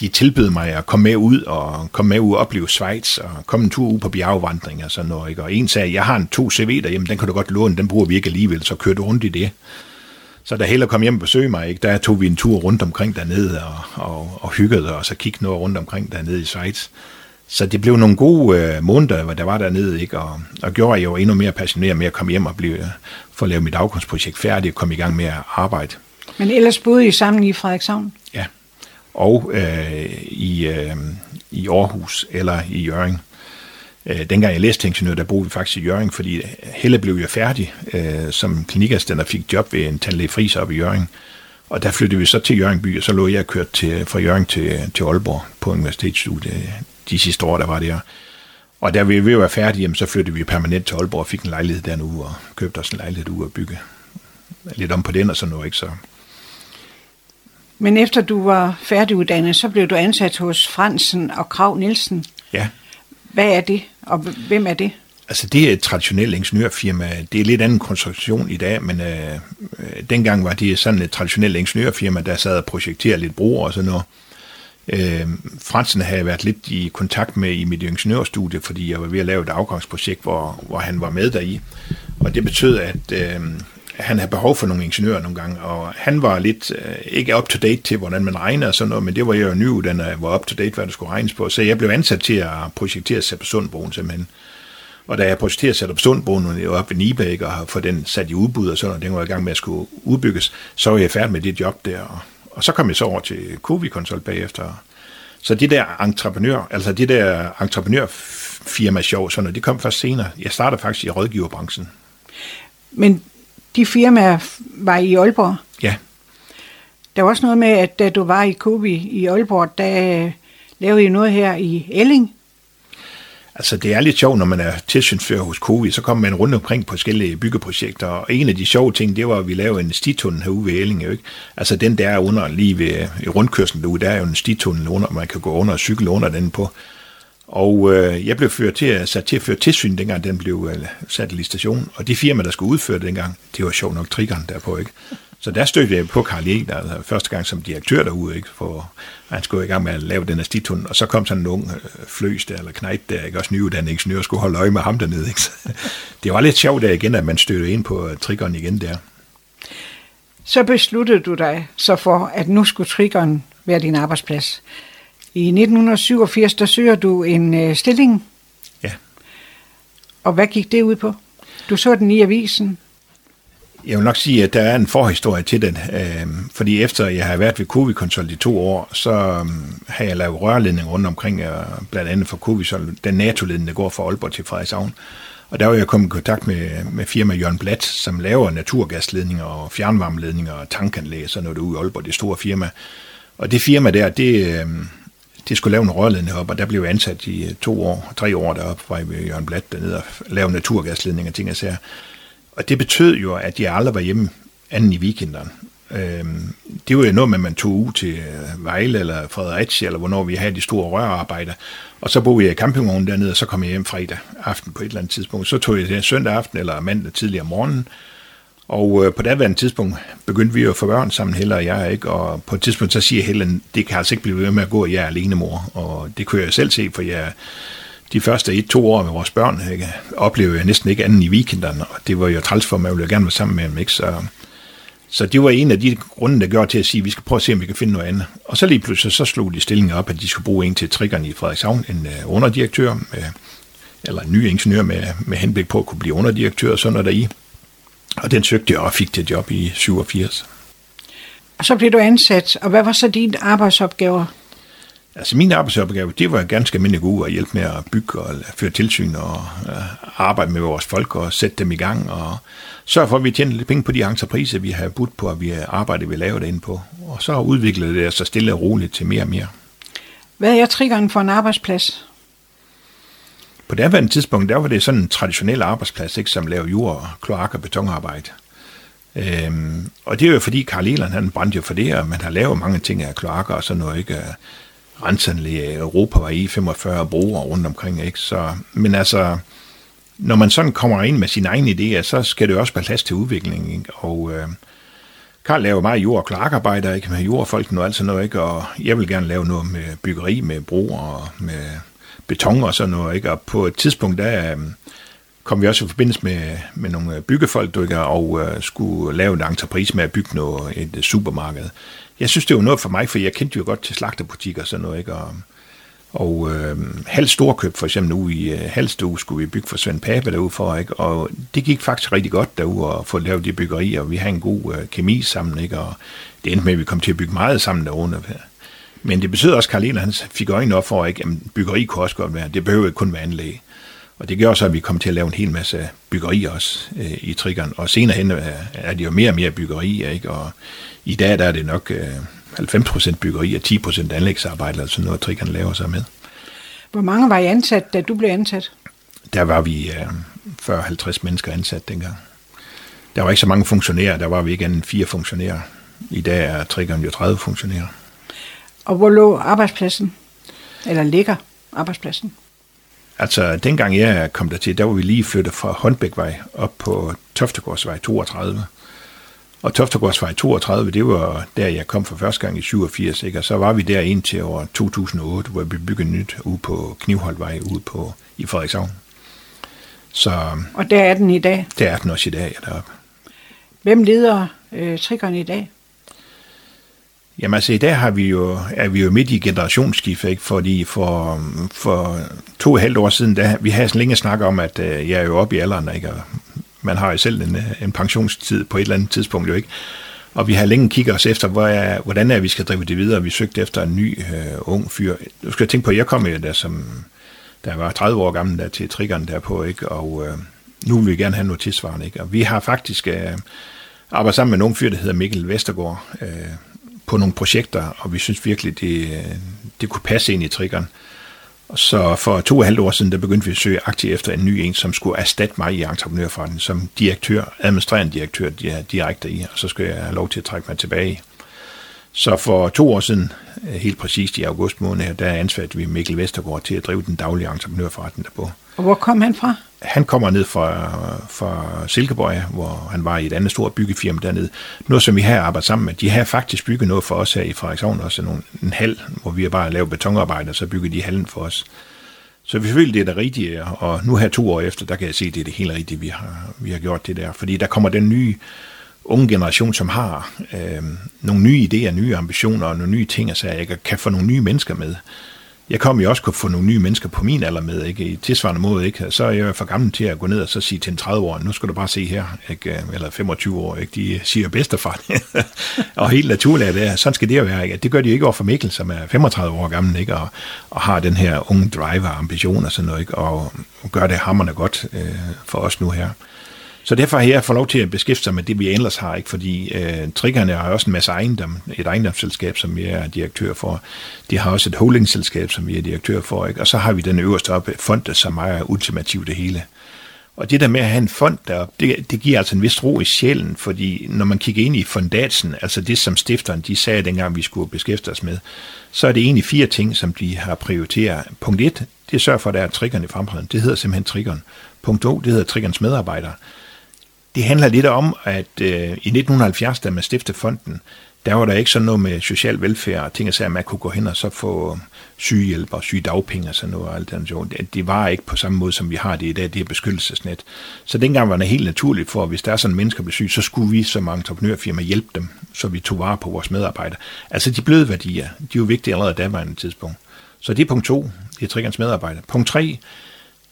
de tilbød mig at komme med ud og komme med ud og opleve Schweiz og komme en tur ud på bjergvandring og sådan noget. Ikke? Og en sagde, jeg har en to CV derhjemme, den kan du godt låne, den bruger vi ikke alligevel, så kørte rundt i det. Så da Heller kom hjem og besøgte mig, ikke, der tog vi en tur rundt omkring dernede og, og, og hyggede os og kiggede noget rundt omkring dernede i Schweiz. Så det blev nogle gode øh, måneder, hvor der var dernede, ikke? Og, og gjorde, at jeg var endnu mere passioneret med at komme hjem og blive, for at lave mit afkundsprojekt færdigt og komme i gang med at arbejde. Men ellers boede I sammen i Frederikshavn? Ja, og øh, i, øh, i Aarhus eller i Jørgen. Øh, dengang jeg læste ingeniør, der boede vi faktisk i Jørgen, fordi Helle blev jo færdig øh, som klinikassistent og fik job ved en tandlæge Friis op i Jørgen. Og der flyttede vi så til Jørgen by, og så lå jeg kørt til, fra Jørgen til, til Aalborg på universitetsstudiet de sidste år, der var der. Og da vi var færdige, så flyttede vi permanent til Aalborg og fik en lejlighed der nu, og købte os en lejlighed ud og bygge lidt om på den og sådan noget. Ikke? Så men efter du var færdiguddannet, så blev du ansat hos Fransen og Krav Nielsen. Ja. Hvad er det, og hvem er det? Altså det er et traditionelt ingeniørfirma. Det er lidt anden konstruktion i dag, men øh, øh dengang var det sådan et traditionelt ingeniørfirma, der sad og projekterede lidt broer og sådan noget. Øh, Fransen havde jeg været lidt i kontakt med i mit ingeniørstudie, fordi jeg var ved at lave et afgangsprojekt, hvor, hvor han var med deri. Og det betød, at øh, han havde behov for nogle ingeniører nogle gange, og han var lidt øh, ikke up-to-date til, hvordan man regner og sådan noget, men det var jeg jo nyuddannet, jeg var up-to-date, hvad der skulle regnes på. Så jeg blev ansat til at projektere sig på Sundbroen simpelthen. Og da jeg projekterede sat op Sundbroen op ved Nibæk og har fået den sat i udbud og sådan, og den var i gang med at skulle udbygges, så var jeg færdig med det job der. Og, og så kom jeg så over til Covi Consult bagefter. Så det der entreprenør, altså det der entreprenørfirma sjov, sådan noget, det kom først senere. Jeg startede faktisk i rådgiverbranchen. Men de firmaer var i Aalborg? Ja. Der var også noget med, at da du var i Covi i Aalborg, der lavede I noget her i Elling. Altså, det er lidt sjovt, når man er tilsynsfører hos Covi, så kommer man rundt omkring på forskellige byggeprojekter, og en af de sjove ting, det var, at vi lavede en stitunnel herude ved Elling, ikke? Altså, den der under, lige ved i rundkørslen derude, der er jo en stitunnel under, man kan gå under og cykle under den på. Og øh, jeg blev ført til, at, sat til at føre tilsyn, dengang den blev øh, sat i station. Og de firma, der skulle udføre det dengang, det var sjovt nok triggeren derpå, ikke? Så der stødte jeg på Karl Ejl, altså første gang som direktør derude, ikke? for han skulle i gang med at lave den her og så kom sådan en ung øh, fløs der, eller knejp der, ikke? også nyuddannet ingeniør, skulle holde øje med ham dernede. Ikke? Så det var lidt sjovt der igen, at man stødte ind på triggeren igen der. Så besluttede du dig så for, at nu skulle triggeren være din arbejdsplads. I 1987, der søger du en øh, stilling. Ja. Og hvad gik det ud på? Du så den i avisen. Jeg vil nok sige, at der er en forhistorie til den, øh, fordi efter jeg har været ved Covid-konsult i to år, så øh, har jeg lavet rørledning rundt omkring, øh, blandt andet for Covid den NATO-ledning, der går fra Aalborg til Frederikshavn. Og der var jeg kommet i kontakt med, med firma Jørgen Blat, som laver naturgasledninger og fjernvarmeledninger og tankanlæg, sådan noget ude i Aalborg, det store firma. Og det firma der, det, øhm, det skulle lave en rørledning op, og der blev jeg ansat i øh, to år, tre år deroppe, var jeg ved Jørgen Blat dernede og lave naturgasledninger og ting og sager. Og det betød jo, at jeg aldrig var hjemme anden i weekenderne. Øhm, det var jo noget med, at man tog ud til øh, Vejle eller Fredericia, eller hvornår vi havde de store rørarbejder. Og så boede jeg i campingvognen dernede, og så kom jeg hjem fredag aften på et eller andet tidspunkt. Så tog jeg det søndag aften eller mandag tidligere om morgenen. Og øh, på det tidspunkt begyndte vi jo at få børn sammen, Helle og jeg, ikke? Og på et tidspunkt så siger Helle, det kan altså ikke blive ved med at gå, jeg er alene mor. Og det kunne jeg selv se, for jeg de første et-to år med vores børn, ikke, oplevede jeg næsten ikke anden i weekenderne, og det var jo træls for mig, jeg ville gerne være sammen med dem, ikke? Så, så det var en af de grunde, der gør til at sige, at vi skal prøve at se, om vi kan finde noget andet. Og så lige pludselig, så slog de stillingen op, at de skulle bruge en til triggeren i Frederikshavn, en uh, underdirektør, med, eller en ny ingeniør med, med henblik på at kunne blive underdirektør og sådan noget deri. Og den søgte jeg og fik det job i 87. Og så blev du ansat, og hvad var så dine arbejdsopgaver? Altså min arbejdsopgave, det var ganske almindelig god at hjælpe med at bygge og føre tilsyn og uh, arbejde med vores folk og sætte dem i gang og sørge for, at vi tjener lidt penge på de entrepriser, vi har budt på, at vi arbejder, vi laver det ind på. Og så udviklede det sig stille og roligt til mere og mere. Hvad er triggeren for en arbejdsplads? På det andet tidspunkt, der var det sådan en traditionel arbejdsplads, ikke, som laver jord, kloak og betonarbejde. Øhm, og det er jo fordi Karl Eland, han brændte jo for det, og man har lavet mange ting af kloakker og sådan noget, ikke? Renseanlæg Europa var i 45 broer rundt omkring, ikke? Så, men altså, når man sådan kommer ind med sine egne idéer, så skal det jo også være plads til udvikling, ikke? Og øh, Karl laver meget jord- og klarkarbejder, ikke? Med jordfolk og alt sådan noget, ikke? Og jeg vil gerne lave noget med byggeri, med broer og med beton og sådan noget, ikke? Og på et tidspunkt, der øh, kom vi også i forbindelse med, med nogle byggefolk, ikke? og øh, skulle lave en entreprise med at bygge noget, et supermarked jeg synes, det var noget for mig, for jeg kendte jo godt til slagterbutikker og sådan noget, ikke? Og, og øh, halv storkøb for eksempel nu i øh, Halstue skulle vi bygge for Svend Pape derude for, ikke? Og det gik faktisk rigtig godt derude at få lavet de byggerier, og vi havde en god øh, kemi sammen, ikke? Og det endte med, at vi kom til at bygge meget sammen derude. Men det betyder også, at Karl han fik øjnene op for, ikke? at byggeri kunne også godt være, det behøver ikke kun være anlæg. Og det gør så, at vi kom til at lave en hel masse byggeri også øh, i triggeren. Og senere hen er, er det jo mere og mere byggeri, ikke? Og i dag der er det nok øh, 90% byggeri og 10% anlægsarbejde, altså noget, triggeren laver sig med. Hvor mange var I ansat, da du blev ansat? Der var vi øh, 40-50 mennesker ansat dengang. Der var ikke så mange funktionærer, der var vi ikke andet fire funktionærer. I dag er triggeren jo 30 funktionærer. Og hvor lå arbejdspladsen? Eller ligger arbejdspladsen? Altså, dengang jeg kom der til, der var vi lige flyttet fra Håndbækvej op på Toftegårdsvej 32. Og Toftegårdsvej 32, det var der, jeg kom for første gang i 87, ikke? og så var vi der indtil år 2008, hvor vi byggede nyt ude på Knivholdvej ude på, i Frederikshavn. Så, og der er den i dag? Der er den også i dag, ja, deroppe. Hvem leder øh, triggerne i dag? Jamen altså, i dag har vi jo, er vi jo midt i generationsskift, ikke? fordi for, for to og et halvt år siden, der, vi havde sådan længe snakket om, at øh, jeg er jo oppe i alderen, ikke? og man har jo selv en, øh, en pensionstid på et eller andet tidspunkt jo ikke. Og vi har længe kigget os efter, hvor er, hvordan er vi skal drive det videre. Vi søgte efter en ny øh, ung fyr. Du skal tænke på, at jeg kom jo der som, der var 30 år gammel der til triggeren derpå, ikke? og øh, nu vil vi gerne have noget tilsvarende. Ikke? Og vi har faktisk øh, arbejdet sammen med en ung fyr, der hedder Mikkel Vestergaard, øh, på nogle projekter, og vi synes virkelig, det, øh, det kunne passe ind i triggeren. Så for to og halvt år siden, der begyndte vi at søge aktivt efter en ny en, som skulle erstatte mig i entreprenørforretningen som direktør, administrerende direktør direkte i, og så skulle jeg have lov til at trække mig tilbage. Så for to år siden, helt præcist i august måned, der ansvarede vi Mikkel Vestergaard til at drive den daglige entreprenørforretning derpå. Og hvor kom han fra? Han kommer ned fra, fra Silkeborg, hvor han var i et andet stort byggefirma dernede. Noget, som vi har arbejdet sammen med. De har faktisk bygget noget for os her i Frederikshavn, også nogle, en hal, hvor vi har bare lavet betonarbejde, og så bygger de hallen for os. Så vi føler, det er det rigtige, og nu her to år efter, der kan jeg se, at det er det helt rigtige, vi har, vi har gjort det der. Fordi der kommer den nye unge generation, som har øh, nogle nye idéer, nye ambitioner og nogle nye ting, så jeg kan få nogle nye mennesker med jeg kom jo også kunne få nogle nye mennesker på min alder med, ikke? i tilsvarende måde. Ikke? Så er jeg for gammel til at gå ned og så sige til en 30 år, nu skal du bare se her, ikke? eller 25 år, ikke? de siger bedstefar. og helt naturligt er det, sådan skal det jo være. Ikke? Det gør de jo ikke over for Mikkel, som er 35 år gammel, ikke? Og, og har den her unge driver, ambition og sådan noget, ikke? Og, og gør det hammerne godt øh, for os nu her. Så derfor har jeg fået lov til at beskæftige sig med det, vi ellers har, ikke? fordi øh, triggerne har også en masse ejendom, et ejendomsselskab, som jeg er direktør for. De har også et holdingselskab, som vi er direktør for, ikke? og så har vi den øverste oppe, fondet, som er ultimativt det hele. Og det der med at have en fond der, det, det giver altså en vis ro i sjælen, fordi når man kigger ind i fondatsen, altså det som stifteren, de sagde dengang, vi skulle beskæftige os med, så er det egentlig fire ting, som de har prioriteret. Punkt 1, det sørger for, at der er triggerne i fremtiden. Det hedder simpelthen triggeren. Punkt 2, det hedder triggerens medarbejdere. Det handler lidt om, at øh, i 1970, da man stiftede fonden, der var der ikke sådan noget med social velfærd og ting og sager, at man kunne gå hen og så få øh, sygehjælp og sygedagpenge og sådan noget. Og alt det. det var ikke på samme måde, som vi har det i dag, det her beskyttelsesnet. Så dengang var det helt naturligt for, at hvis der er sådan mennesker bliver syge, så skulle vi som entreprenørfirma hjælpe dem, så vi tog vare på vores medarbejdere. Altså de bløde værdier, de er jo vigtige allerede der var tidspunkt. Så det er punkt to, det er triggerens medarbejdere. Punkt tre,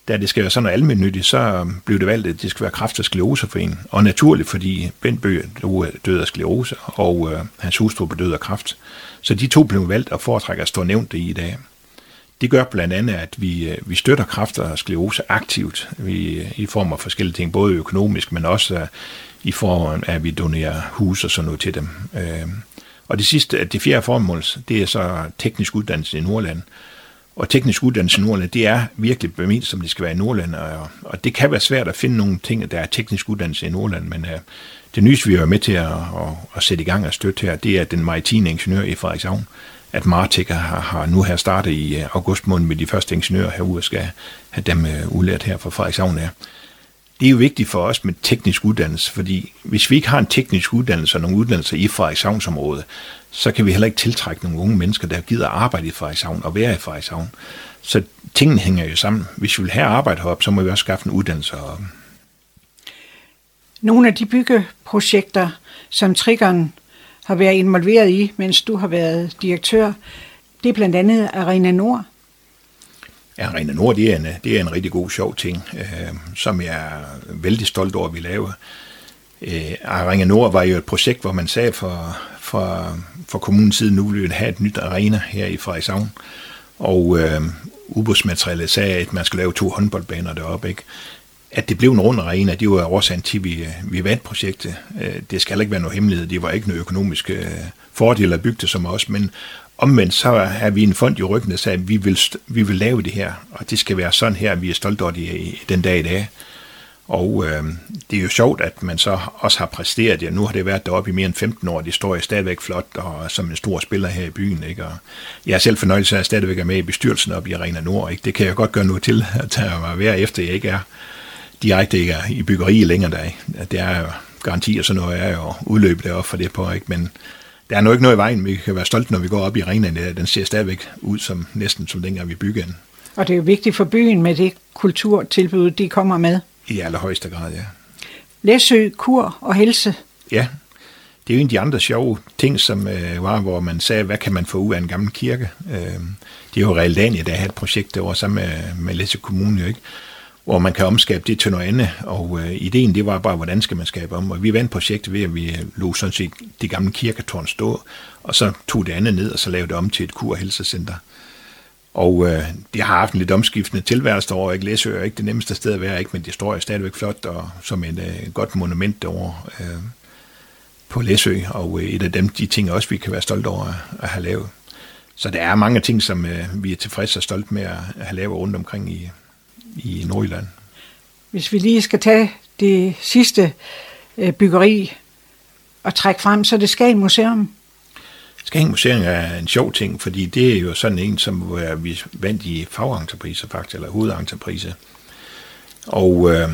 da det skal være sådan noget almindeligt, så øhm, blev det valgt, at det skal være kræft- og skleroseforening. Og naturligt, fordi Bent Bøge øh, døde af sklerose, og øh, hans hustru blev død af kræft. Så de to blev valgt og foretrækker at stå nævnt det i dag. Det gør blandt andet, at vi, øh, vi støtter kræft og sklerose aktivt vi, i form af forskellige ting, både økonomisk, men også øh, i form af, at vi donerer hus og sådan noget til dem. Øh, og det sidste, det fjerde formål, det er så teknisk uddannelse i Nordland. Og teknisk uddannelse i Nordland, det er virkelig bemint, som det skal være i Nordland, og, og det kan være svært at finde nogle ting, der er teknisk uddannelse i Nordland, men uh, det nyeste, vi er med til at, at, at sætte i gang og støtte her, det er den maritime ingeniør i Frederikshavn, at Martek har, har nu her startet i øh, august måned med de første ingeniører herude, og skal have dem uh, udlært her fra Frederikshavn her. Det er jo vigtigt for os med teknisk uddannelse, fordi hvis vi ikke har en teknisk uddannelse og nogle uddannelser i Frederikshavnsområdet, så kan vi heller ikke tiltrække nogle unge mennesker, der gider arbejde i Frederikshavn og være i Frederikshavn. Så tingene hænger jo sammen. Hvis vi vil have arbejde heroppe, så må vi også skaffe en uddannelse heroppe. Nogle af de byggeprojekter, som Triggeren har været involveret i, mens du har været direktør, det er blandt andet Arena Nord. Ja, Arena Nord, det er en, det er en rigtig god, sjov ting, øh, som jeg er vældig stolt over, at vi laver. Øh, Arena Nord var jo et projekt, hvor man sagde for, for, for kommunens side, nu vil vi have et nyt arena her i Frederikshavn. Og øh, ubådsmaterialet sagde, at man skulle lave to håndboldbaner deroppe. Ikke? At det blev en rund arena, det var årsagen til, at vi, vi vandt projektet. Øh, det skal heller ikke være noget hemmelighed. Det var ikke noget økonomisk øh, fordel at bygge det som os, men omvendt så er vi en fond i ryggen, der sagde, at vi vil, vi vil lave det her, og det skal være sådan her, vi er stolte over det den dag i dag. Og øh, det er jo sjovt, at man så også har præsteret det. Nu har det været deroppe i mere end 15 år. Det står jo stadigvæk flot og som en stor spiller her i byen. Ikke? Og jeg er selv fornøjelse af at stadigvæk er med i bestyrelsen op i Arena Nord. Ikke? Det kan jeg godt gøre noget til, at tage mig være efter, jeg ikke er direkte ikke er i byggeriet længere der. Det er jo garanti og sådan noget er jo udløbet derop for det på, ikke? men der er nu ikke noget i vejen. Vi kan være stolte, når vi går op i arenaen. Den ser stadigvæk ud som næsten som dengang vi byggede den. Og det er jo vigtigt for byen med det kulturtilbud, de kommer med. I allerhøjeste grad, ja. Læsø, kur og helse. Ja, det er jo en af de andre sjove ting, som øh, var, hvor man sagde, hvad kan man få ud af en gammel kirke? Øh, det er jo Realdania, der havde et projekt derovre sammen med, med Læsø Kommune, jo, ikke? Hvor man kan omskabe det til noget andet, og øh, ideen det var bare, hvordan skal man skabe om, og vi vandt projektet ved, at vi øh, lå sådan set det gamle kirketårn stå, og så tog det andet ned, og så lavede det om til et kur- og helsecenter. Og øh, det har haft en lidt omskiftende tilværelse over. Ikke Læsø er ikke det nemmeste sted at være, ikke, men det står jo stadigvæk flot og som et øh, godt monument derovre øh, på Læsø, og øh, et af dem, de ting også, vi kan være stolte over at, have lavet. Så der er mange ting, som øh, vi er tilfredse og stolte med at have lavet rundt omkring i, i Nordjylland. Hvis vi lige skal tage det sidste øh, byggeri og trække frem, så det Skagen Museum. Skagen Museum er en sjov ting, fordi det er jo sådan en, som vi vandt i fagentrepriser faktisk, eller hovedentrepriser. Og øh,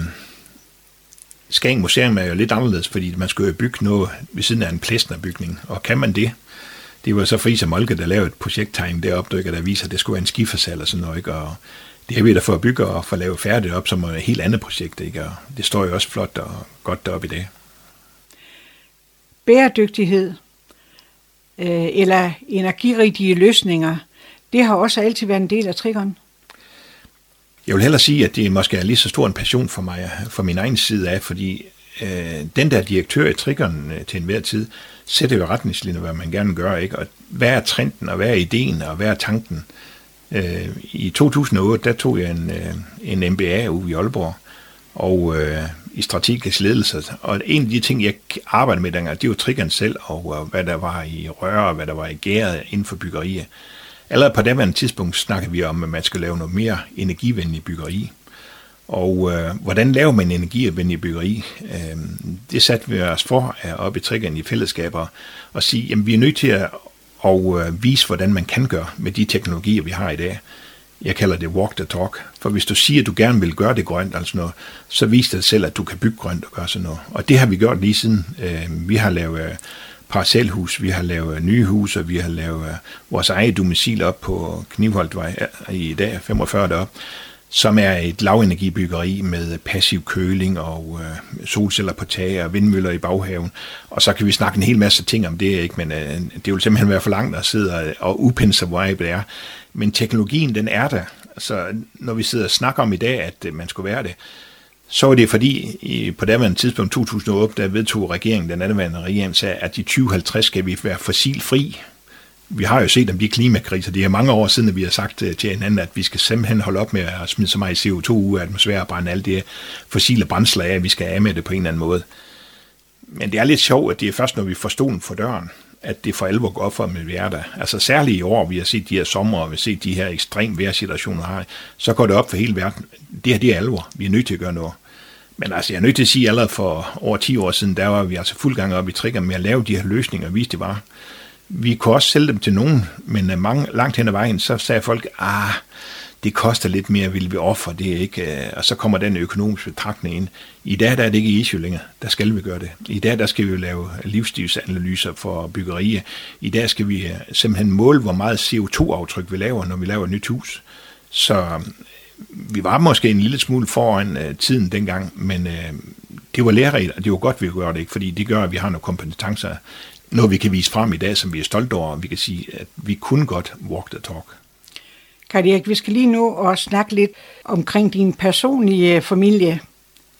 Skagen Museum er jo lidt anderledes, fordi man skulle jo bygge noget ved siden af en plæstnerbygning, og kan man det, det var så Friis og Molke, der lavede et projekttegn deroppe, der viser, at det skulle være en skifasal og sådan noget, ikke? og det har vi da for at bygge og få lavet færdigt op som et helt andet projekt, ikke? og det står jo også flot og godt deroppe i dag. Bæredygtighed øh, eller energirigtige løsninger, det har også altid været en del af triggeren. Jeg vil hellere sige, at det måske er lige så stor en passion for mig, for min egen side af, fordi øh, den der direktør i triggeren øh, til enhver tid, sætter jo retningslinjer, hvad man gerne gør, ikke? Og hvad er trenden, og hvad er ideen, og hvad er tanken? Øh, Øh, I 2008, der tog jeg en, øh, en MBA ude i Aalborg, og øh, i strategisk ledelse. Og en af de ting, jeg arbejdede med dengang, det var triggeren selv, og, og hvad der var i rør, og hvad der var i gæret inden for byggeriet. Allerede på det tidspunkt snakkede vi om, at man skal lave noget mere energivenlig byggeri. Og øh, hvordan laver man energivenlig byggeri? Øh, det satte vi os for at op i triggeren i fællesskaber og sige, at vi er nødt til at og øh, vise, hvordan man kan gøre med de teknologier, vi har i dag. Jeg kalder det walk the talk. For hvis du siger, at du gerne vil gøre det grønt, altså noget, så vis det selv, at du kan bygge grønt og gøre sådan noget. Og det har vi gjort lige siden. Øh, vi har lavet øh, parcelhus, vi har lavet øh, nye huse, og vi har lavet øh, vores eget domicil op på Knivholdtvej øh, i dag, 45 derop som er et lavenergibyggeri med passiv køling og øh, solceller på tag og vindmøller i baghaven. Og så kan vi snakke en hel masse ting om det, ikke? men øh, det vil simpelthen være for langt at sidde og upinse, hvor det er. Men teknologien, den er der. Så når vi sidder og snakker om i dag, at øh, man skulle være det, så var det fordi, i, på det tidspunkt 2008, der vedtog regeringen, den anden regering, sagde, at i 2050 skal vi være fossilfri vi har jo set om de klimakriser. Det er mange år siden, at vi har sagt øh, til hinanden, at vi skal simpelthen holde op med at smide så meget CO2 ud af atmosfæren og brænde alle de fossile brændsler af, at vi skal af med det på en eller anden måde. Men det er lidt sjovt, at det er først, når vi får stolen for døren, at det for alvor går op for, at vi er der. Altså særligt i år, vi har set de her sommer, og vi har set de her ekstrem vejrsituationer her, så går det op for hele verden. Det her, det er alvor. Vi er nødt til at gøre noget. Men altså, jeg er nødt til at sige, at allerede for over 10 år siden, der var vi altså fuld gang op i trigger med at lave de her løsninger, og vise det var vi kunne også sælge dem til nogen, men øh, mange, langt hen ad vejen, så sagde folk, ah, det koster lidt mere, vil vi ofre det ikke? Øh, og så kommer den økonomiske betragtning ind. I dag der er det ikke issue længere. Der skal vi gøre det. I dag der skal vi lave livsstilsanalyser for byggerier. I dag skal vi øh, simpelthen måle, hvor meget CO2-aftryk vi laver, når vi laver et nyt hus. Så vi var måske en lille smule foran uh, tiden dengang, men uh, det var lærerigt, og det var godt, vi gjorde det ikke, fordi det gør, at vi har nogle kompetencer noget, vi kan vise frem i dag, som vi er stolte over, og vi kan sige, at vi kunne godt walk the talk. Kari vi skal lige nu og snakke lidt omkring din personlige familie.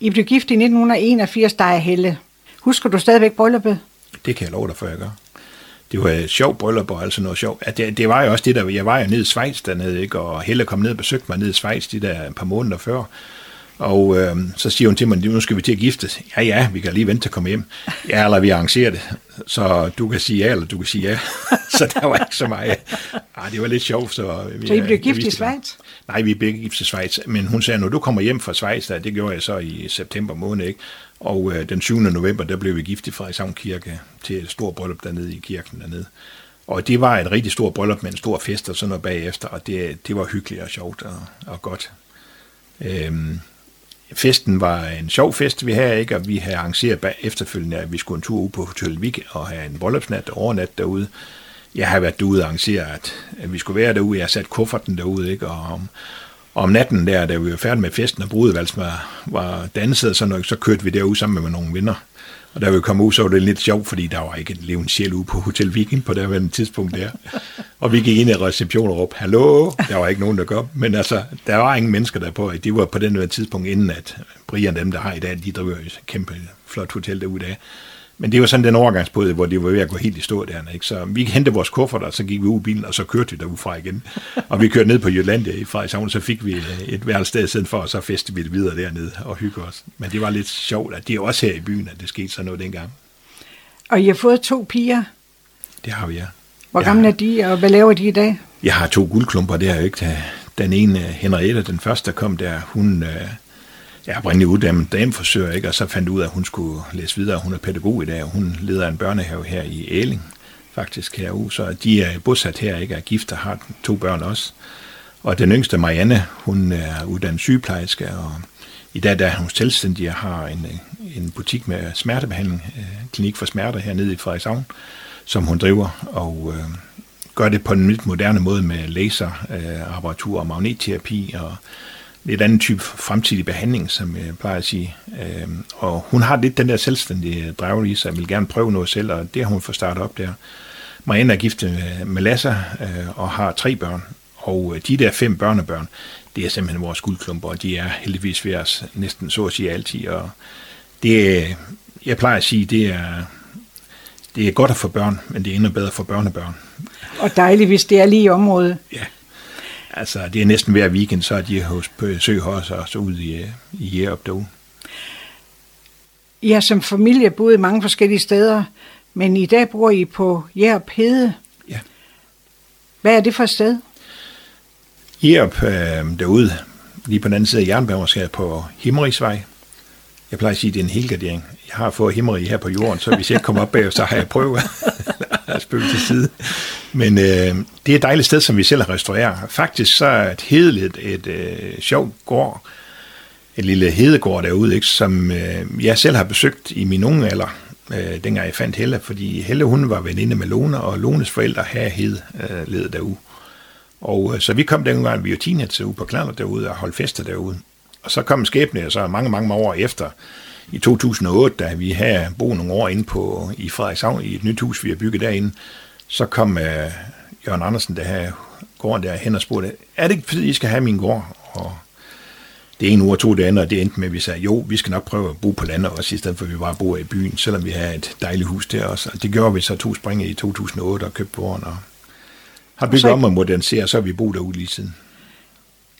I blev gift i 1981, der er Helle. Husker du stadigvæk brylluppet? Det kan jeg love dig, for jeg gør. Det var et sjovt bryllup og altså noget sjovt. At det, det, var jo også det der, jeg var jo nede i Schweiz dernede, ikke? og Helle kom ned og besøgte mig nede i Schweiz de der par måneder før. Og øh, så siger hun til mig, nu skal vi til at giftes. Ja, ja, vi kan lige vente til at komme hjem. Ja, eller vi arrangerer det. Så du kan sige ja, eller du kan sige ja. så der var ikke så meget. Ej, det var lidt sjovt. Så, vi, så I blev gift i Schweiz? Nej, vi blev gift i Schweiz. Men hun sagde, når du kommer hjem fra Schweiz, der, det gjorde jeg så i september måned, ikke? Og øh, den 7. november, der blev vi gift i Frederikshavn Kirke til et stort bryllup dernede i kirken dernede. Og det var et rigtig stort bryllup med en stor fest og sådan noget bagefter, og det, det var hyggeligt og sjovt og, og godt. Øhm, festen var en sjov fest, vi havde ikke, og vi havde arrangeret bag efterfølgende, at vi skulle en tur ud på Hotel Vik og have en bryllupsnat og overnat derude. Jeg har været derude og arrangeret, at, at vi skulle være derude. Jeg har sat kufferten derude, ikke? Og om, om natten der, da vi var færdige med festen, og brudevalsen var, var danset så, noget, så kørte vi derud sammen med nogle venner. Og da vi kom ud, så var det lidt sjovt, fordi der var ikke en levende sjæl ude på Hotel Viking på det her tidspunkt der. Og vi gik ind i receptionen og råbte, hallo, der var ikke nogen, der kom. Men altså, der var ingen mennesker der på. De var på den her tidspunkt, inden at Brian, dem der har i dag, de driver et kæmpe flot hotel derude af. Men det var sådan den overgangsperiode, hvor det var ved at gå helt i stå der. Ikke? Så vi hentede vores kufferter, så gik vi ud i bilen, og så kørte vi derudfra igen. Og vi kørte ned på Jylland i Frederikshavn, så fik vi et værelse sted for, og så festede vi det videre dernede og hygge os. Men det var lidt sjovt, at det er også her i byen, at det skete sådan noget dengang. Og I har fået to piger? Det har vi, ja. Hvor gamle er de, og hvad laver de i dag? Jeg har to guldklumper der, ikke? Den ene, Henriette, den første, der kom der, hun, øh, jeg er oprindeligt uddannet dameforsøger, ikke? og så fandt ud af, at hun skulle læse videre. Hun er pædagog i dag, og hun leder en børnehave her i Æling, faktisk herude. Så de er bosat her, ikke er gift og har to børn også. Og den yngste, Marianne, hun er uddannet sygeplejerske, og i dag der er hun selvstændig og har en, en butik med smertebehandling, øh, klinik for smerter hernede i Frederikshavn, som hun driver, og øh, gør det på en lidt moderne måde med laserapparatur øh, og magnetterapi og lidt anden type fremtidig behandling, som jeg plejer at sige. Øh, og hun har lidt den der selvstændige drev i sig, vil gerne prøve noget selv, og det har hun fået startet op der. Marianne er gift med Lassa øh, og har tre børn, og øh, de der fem børnebørn, det er simpelthen vores guldklumper, og de er heldigvis ved os næsten så at sige altid. Og det, jeg plejer at sige, det er, det er godt at få børn, men det er endnu bedre for børnebørn. Og dejligt, hvis det er lige i området. Ja, Altså, det er næsten hver weekend, så er de hos besøg hos os ude i, i Jerup derude. I har som familie boet mange forskellige steder, men i dag bor I på Jerup Hede. Ja. Hvad er det for et sted? Jerup øh, derude, lige på den anden side af Jernbanersgade på Himmerigsvej. Jeg plejer at sige, at det er en helgardering. Jeg har fået Himmerig her på jorden, så hvis jeg ikke kommer op bag, så har jeg prøvet at spøge til side. Men øh, det er et dejligt sted, som vi selv har restaureret. Faktisk så er et hedeligt et øh, sjovt gård, et lille hedegård derude, ikke, som øh, jeg selv har besøgt i min unge alder, øh, dengang jeg fandt Helle, fordi Helle hun var veninde med Lone, og Lones forældre havde hed øh, ledet derude. Og øh, så vi kom dengang, vi var teenager ude på Klander derude og holdt fester derude. Og så kom skæbne, så mange, mange år efter, i 2008, da vi havde boet nogle år inde på, i Frederikshavn i et nyt hus, vi har bygget derinde, så kom uh, Jørgen Andersen, der havde gården der hen og spurgte, er det ikke fordi, I skal have min gård? Og det ene uge og to det andet, og det endte med, at vi sagde, jo, vi skal nok prøve at bo på landet også, i stedet for at vi bare bor i byen, selvom vi har et dejligt hus der også. Og det gjorde vi så to springe i 2008 og købte gården, og har bygget om og moderniseret, så har vi boet derude lige siden.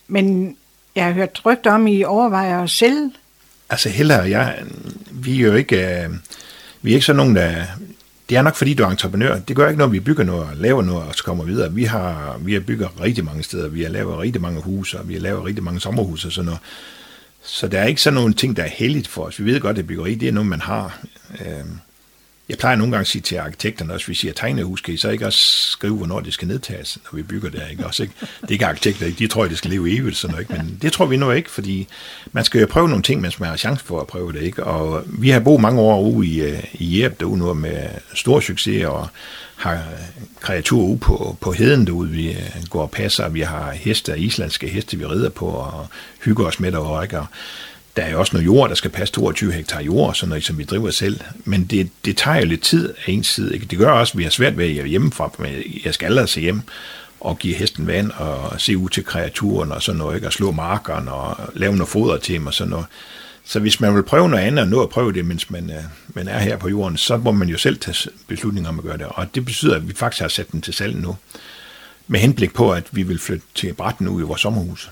Men jeg har hørt rygter om, I overvejer at sælge Altså heller, jeg, vi er jo ikke, uh, vi er ikke sådan nogen, der, det er nok fordi, du er entreprenør. Det gør ikke noget, vi bygger noget og laver noget og så kommer videre. Vi har, vi har bygget rigtig mange steder. Vi har lavet rigtig mange huse, og vi har lavet rigtig mange sommerhuse og sådan noget. Så der er ikke sådan nogle ting, der er heldigt for os. Vi ved godt, at byggeri, det er noget, man har. Øh, jeg plejer nogle gange at sige til arkitekterne også, hvis I har tegnehus, kan I så ikke også skrive, hvornår det skal nedtages, når vi bygger der, ikke? Også, ikke? Det er ikke arkitekter, ikke? de tror, det skal leve evigt, sådan noget, ikke? men det tror vi nu ikke, fordi man skal jo prøve nogle ting, mens man har chance for at prøve det. Ikke? Og vi har boet mange år ude i, øh, i Jæb derude nu med stor succes, og har kreaturer ude på, på heden derude, vi øh, går og passer, vi har heste, islandske heste, vi rider på, og hygger os med derovre, ikke? Og der er jo også noget jord, der skal passe 22 hektar jord, sådan noget, som vi driver selv. Men det, det tager jo lidt tid af en side. Ikke? Det gør også, at vi har svært ved at hjemmefra. Jeg skal aldrig se hjem og give hesten vand og se ud til kreaturen og sådan noget, ikke? og slå markeren og lave noget foder til dem og sådan noget. Så hvis man vil prøve noget andet og nå at prøve det, mens man, øh, man er her på jorden, så må man jo selv tage beslutninger om at gøre det. Og det betyder, at vi faktisk har sat den til salg nu. Med henblik på, at vi vil flytte til Bratten ud i vores sommerhus.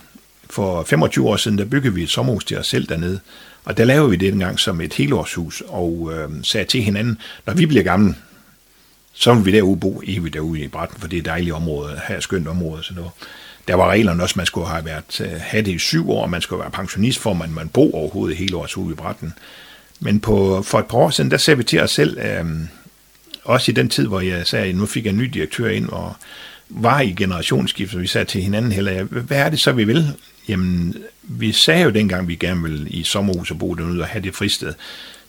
For 25 år siden, der byggede vi et sommerhus til os selv dernede, og der lavede vi det engang som et helårshus, og øh, sagde til hinanden, når vi bliver gamle, så vil vi derude bo evigt derude i Bratten, for det er et dejligt område, her er et skønt område, og så noget. Der var reglerne også, man skulle have været, øh, have det i syv år, man skulle være pensionist, for man, man bo overhovedet hele året ude i Bratten. Men på, for et par år siden, der sagde vi til os selv, øh, også i den tid, hvor jeg sagde, at nu fik jeg en ny direktør ind, og var i generationsskift, så vi sagde til hinanden heller, hvad er det så, vi vil? Jamen, vi sagde jo dengang, vi gerne ville i sommerhus og bo derude og have det fristed.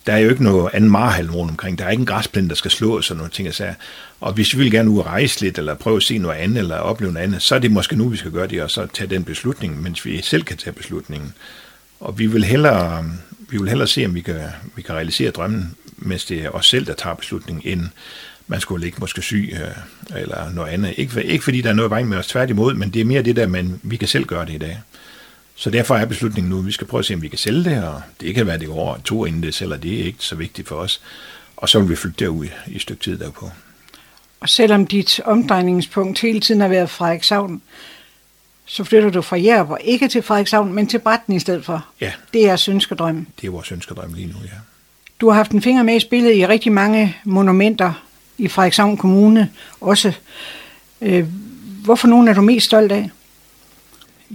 Der er jo ikke noget anden marhal rundt omkring. Der er ikke en græsplæne, der skal slås og nogle ting. Og, og hvis vi vil gerne ud og rejse lidt, eller prøve at se noget andet, eller opleve noget andet, så er det måske nu, vi skal gøre det, og så tage den beslutning, mens vi selv kan tage beslutningen. Og vi vil hellere, vi vil hellere se, om vi kan, vi kan realisere drømmen, mens det er os selv, der tager beslutningen, end man skulle ikke måske syg øh, eller noget andet. Ikke, ikke fordi der er noget vej med os tværtimod, men det er mere det der, men vi kan selv gøre det i dag. Så derfor er beslutningen nu, at vi skal prøve at se, om vi kan sælge det, og det kan være, det går to inden det sælger, det er ikke så vigtigt for os. Og så vil vi flytte derud i et stykke tid derpå. Og selvom dit omdrejningspunkt hele tiden har været Frederikshavn, så flytter du fra Jærup og ikke til Frederikshavn, men til Bratten i stedet for. Ja. Det er ønskedrøm. Det er vores ønskedrøm lige nu, ja. Du har haft en finger med i spillet i rigtig mange monumenter i Frederikshavn Kommune også. Øh, hvorfor nogen er du mest stolt af?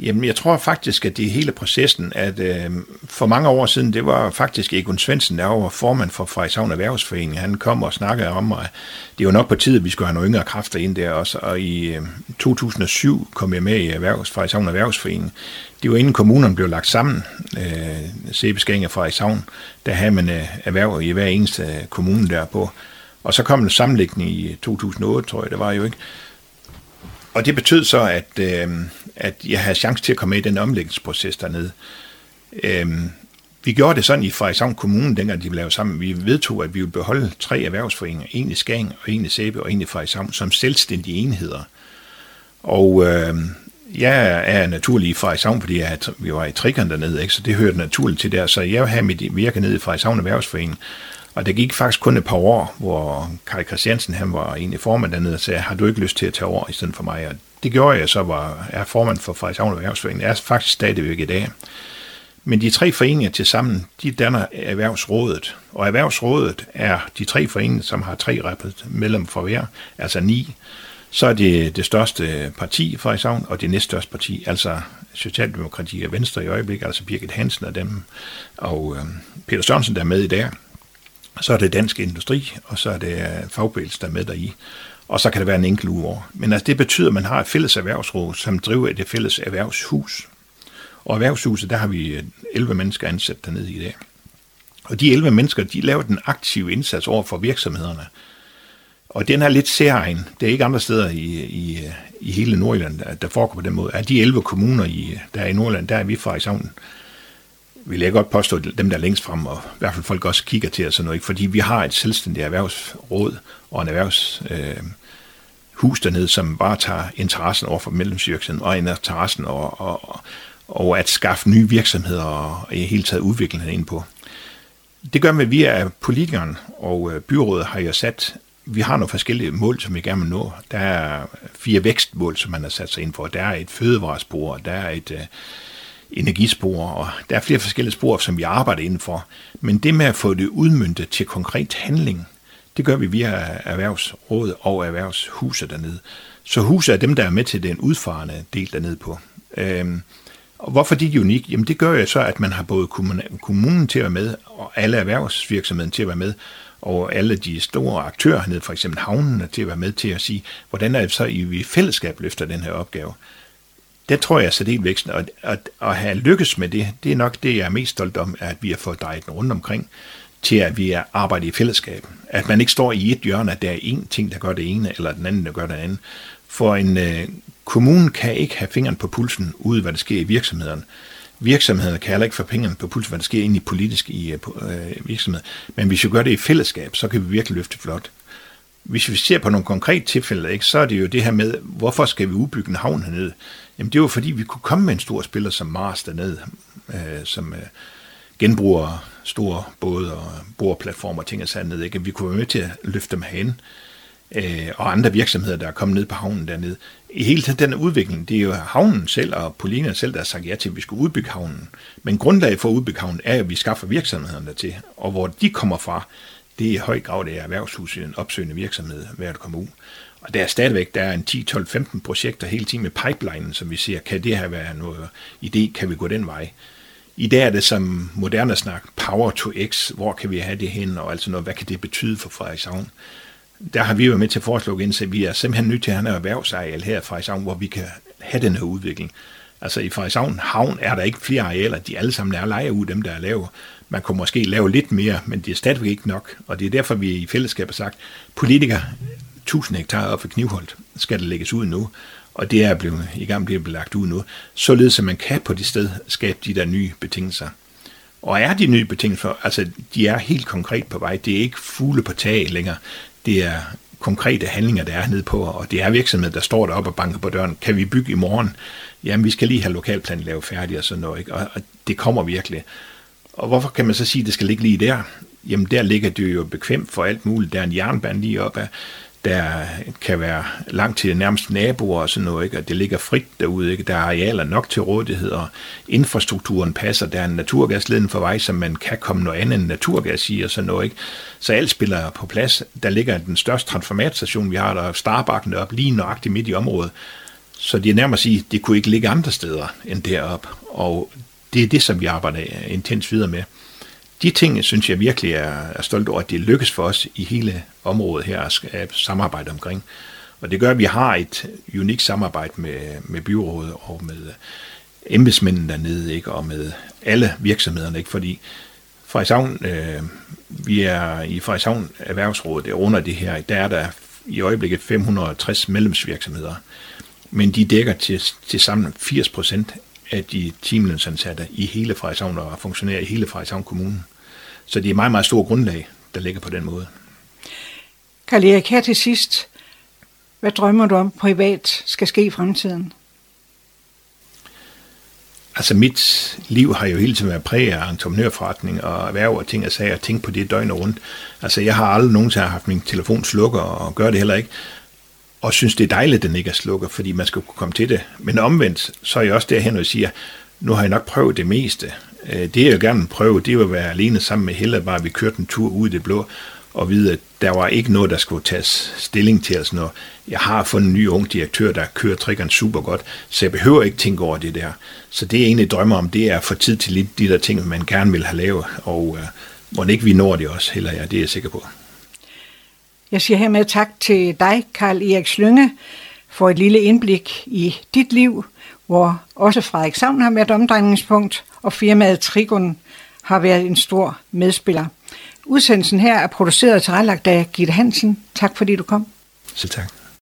Jamen, jeg tror faktisk, at det er hele processen, at øh, for mange år siden, det var faktisk Egon Svendsen, der var formand for Frederikshavn Erhvervsforening. Han kom og snakkede om, at det var nok på tide, at vi skulle have nogle yngre kræfter ind der også. Og i øh, 2007 kom jeg med i Erhvervs, Frederikshavn Erhvervsforening. Det var inden kommunerne blev lagt sammen, øh, Sebeskæring og Frederikshavn. Der havde man øh, erhverv i hver eneste øh, kommune derpå. Og så kom en sammenlægning i øh, 2008, tror jeg, det var jo ikke. Og det betød så, at, øh, at jeg havde chance til at komme med i den omlægningsproces dernede. Øh, vi gjorde det sådan i Frederikshavn Kommune, dengang de blev lavet sammen. Vi vedtog, at vi ville beholde tre erhvervsforeninger, en i Skagen, og en i Sæbe, og en i Frederikshavn, som selvstændige enheder. Og øh, jeg er naturlig i Frederikshavn, fordi jeg, vi var i trikkerne dernede, ikke? så det hørte naturligt til der. Så jeg havde have mit virke nede i Frederikshavn Erhvervsforening, og det gik faktisk kun et par år, hvor Kai Christiansen han var egentlig formand dernede og sagde, har du ikke lyst til at tage over i stedet for mig? Og det gjorde jeg så, var er formand for Frederikshavn Erhvervsforening. Jeg er faktisk stadigvæk i dag. Men de tre foreninger til sammen, de danner Erhvervsrådet. Og Erhvervsrådet er de tre foreninger, som har tre medlemmer for hver, altså ni. Så er det det største parti i Frederikshavn, og det næststørste parti, altså Socialdemokrati og Venstre i øjeblikket, altså Birgit Hansen og dem, og øh, Peter Sørensen, der er med i dag så er det dansk industri, og så er det øh, fagbevægelsen, der er med deri. Og så kan det være en enkelt uge over. Men altså, det betyder, at man har et fælles erhvervsråd, som driver et fælles erhvervshus. Og erhvervshuset, der har vi øh, 11 mennesker ansat dernede i dag. Og de 11 mennesker, de laver den aktive indsats over for virksomhederne. Og den er lidt særegen. Det er ikke andre steder i, i, øh, i hele Nordjylland, der foregår på den måde. Af de 11 kommuner, i, der er i Nordjylland, der er vi fra i sammen vil jeg godt påstå, dem der er længst frem, og i hvert fald folk også kigger til os sådan noget, ikke? fordi vi har et selvstændigt erhvervsråd og en erhvervshus øh, hus dernede, som bare tager interessen over for medlemsvirksomheden og interessen og, og, og at skaffe nye virksomheder og i hele taget udviklingen ind på. Det gør vi via politikeren og øh, byrådet har jo sat, vi har nogle forskellige mål, som vi gerne vil nå. Der er fire vækstmål, som man har sat sig ind for. Der er et fødevarespor, der er et øh, energispor, og der er flere forskellige spor, som vi arbejder indenfor. Men det med at få det udmyndtet til konkret handling, det gør vi via Erhvervsrådet og Erhvervshuset dernede. Så huset er dem, der er med til den udfarende del dernede på. Øhm, og hvorfor de er unik? Jamen det gør jo så, at man har både kommunen til at være med, og alle erhvervsvirksomheden til at være med, og alle de store aktører hernede, for eksempel havnene, til at være med til at sige, hvordan er det så, I i fællesskab løfter den her opgave det tror jeg er særdeles væksten, og at, at have lykkes med det, det er nok det, jeg er mest stolt om, at vi har fået drejet den rundt omkring, til at vi er arbejder i fællesskab. At man ikke står i et hjørne, at der er én ting, der gør det ene, eller den anden, der gør det andet. For en øh, kommune kan ikke have fingeren på pulsen ude, hvad der sker i virksomhederne. Virksomheder kan heller ikke få pengene på pulsen, hvad der sker ind i politisk i øh, øh virksomheder. Men hvis vi gør det i fællesskab, så kan vi virkelig løfte flot. Hvis vi ser på nogle konkrete tilfælde, ikke, så er det jo det her med, hvorfor skal vi udbygge en havn hernede? Jamen det var fordi, vi kunne komme med en stor spiller som Mars dernede, øh, som øh, genbruger store både og boreplatformer og ting og sådan Ikke? Vi kunne være med til at løfte dem hen. Øh, og andre virksomheder, der er kommet ned på havnen dernede. I hele tiden den udvikling, det er jo havnen selv og Polina selv, der har sagt ja til, at vi skulle udbygge havnen. Men grundlaget for at udbygge havnen er, at vi skaffer virksomhederne der til. Og hvor de kommer fra, det er i høj grad det er erhvervshus en opsøgende virksomhed, hver at komme ud. Og der er stadigvæk der er en 10, 12, 15 projekter hele tiden med pipelinen, som vi ser, kan det her være noget idé, kan vi gå den vej? I dag er det som moderne snak, power to x, hvor kan vi have det hen, og altså noget, hvad kan det betyde for Frederikshavn? Der har vi jo med til at foreslå ind, at vi er simpelthen nødt til at have en erhvervsareal her i Frederikshavn, hvor vi kan have den her udvikling. Altså i Frederikshavn Havn er der ikke flere arealer, de alle sammen er leje ud, dem der er lave. Man kunne måske lave lidt mere, men det er stadigvæk ikke nok. Og det er derfor, vi i fællesskab har sagt, politikere, 1000 hektar op for Knivholdt, skal det lægges ud nu. Og det er blevet, i gang med at blive lagt ud nu. Således at man kan på det sted skabe de der nye betingelser. Og er de nye betingelser, altså de er helt konkret på vej. Det er ikke fugle på tag længere. Det er konkrete handlinger, der er nede på, og det er virksomheder, der står deroppe og banker på døren. Kan vi bygge i morgen? Jamen, vi skal lige have lokalplanen lavet færdig og sådan noget, ikke? Og, og det kommer virkelig. Og hvorfor kan man så sige, at det skal ligge lige der? Jamen, der ligger det jo bekvemt for alt muligt. Der er en jernbane lige op af der kan være langt til nærmest naboer og sådan noget, ikke? og det ligger frit derude. Ikke? Der er arealer nok til rådighed, og infrastrukturen passer. Der er en naturgasledning for vej, som man kan komme noget andet end naturgas i og sådan noget. Ikke? Så alt spiller på plads. Der ligger den største transformatorstation, vi har der, Starbakken op lige nøjagtigt midt i området. Så det er nærmest at sige, det kunne ikke ligge andre steder end deroppe. Og det er det, som vi arbejder intens videre med de ting, synes jeg virkelig er, er stolt over, at det lykkes for os i hele området her at samarbejde omkring. Og det gør, at vi har et unikt samarbejde med, med byrådet og med embedsmændene dernede, ikke? og med alle virksomhederne, ikke? fordi Frederikshavn, øh, vi er i Frederikshavn Erhvervsrådet, det er under det her, der er der i øjeblikket 560 medlemsvirksomheder, men de dækker til, til sammen 80 procent af de timelønsansatte i hele Frederikshavn og funktionærer i hele Frederikshavn Kommune. Så det er et meget, meget stort grundlag, der ligger på den måde. Karl Erik, her til sidst. Hvad drømmer du om privat skal ske i fremtiden? Altså mit liv har jo hele tiden været præget af entreprenørforretning og erhverv og ting og sager og tænke på det døgn rundt. Altså jeg har aldrig nogensinde haft min telefon slukker og gør det heller ikke og synes, det er dejligt, at den ikke er slukket, fordi man skal kunne komme til det. Men omvendt, så er jeg også derhen, og siger, nu har jeg nok prøvet det meste. Øh, det jeg gerne vil prøve, det var at være alene sammen med Helle, bare vi kørte en tur ud i det blå, og vide, at der var ikke noget, der skulle tages stilling til Altså Når jeg har fundet en ny ung direktør, der kører triggeren super godt, så jeg behøver ikke tænke over det der. Så det, jeg egentlig drømmer om, det er at få tid til lidt de der ting, man gerne vil have lavet, og øh, må ikke vi når det også, heller jeg, det er jeg sikker på. Jeg siger hermed tak til dig, Karl Erik Slynge, for et lille indblik i dit liv, hvor også Frederikshavn har været omdrejningspunkt, og firmaet Trigon har været en stor medspiller. Udsendelsen her er produceret og tilrettelagt af Gitte Hansen. Tak fordi du kom. Selv tak.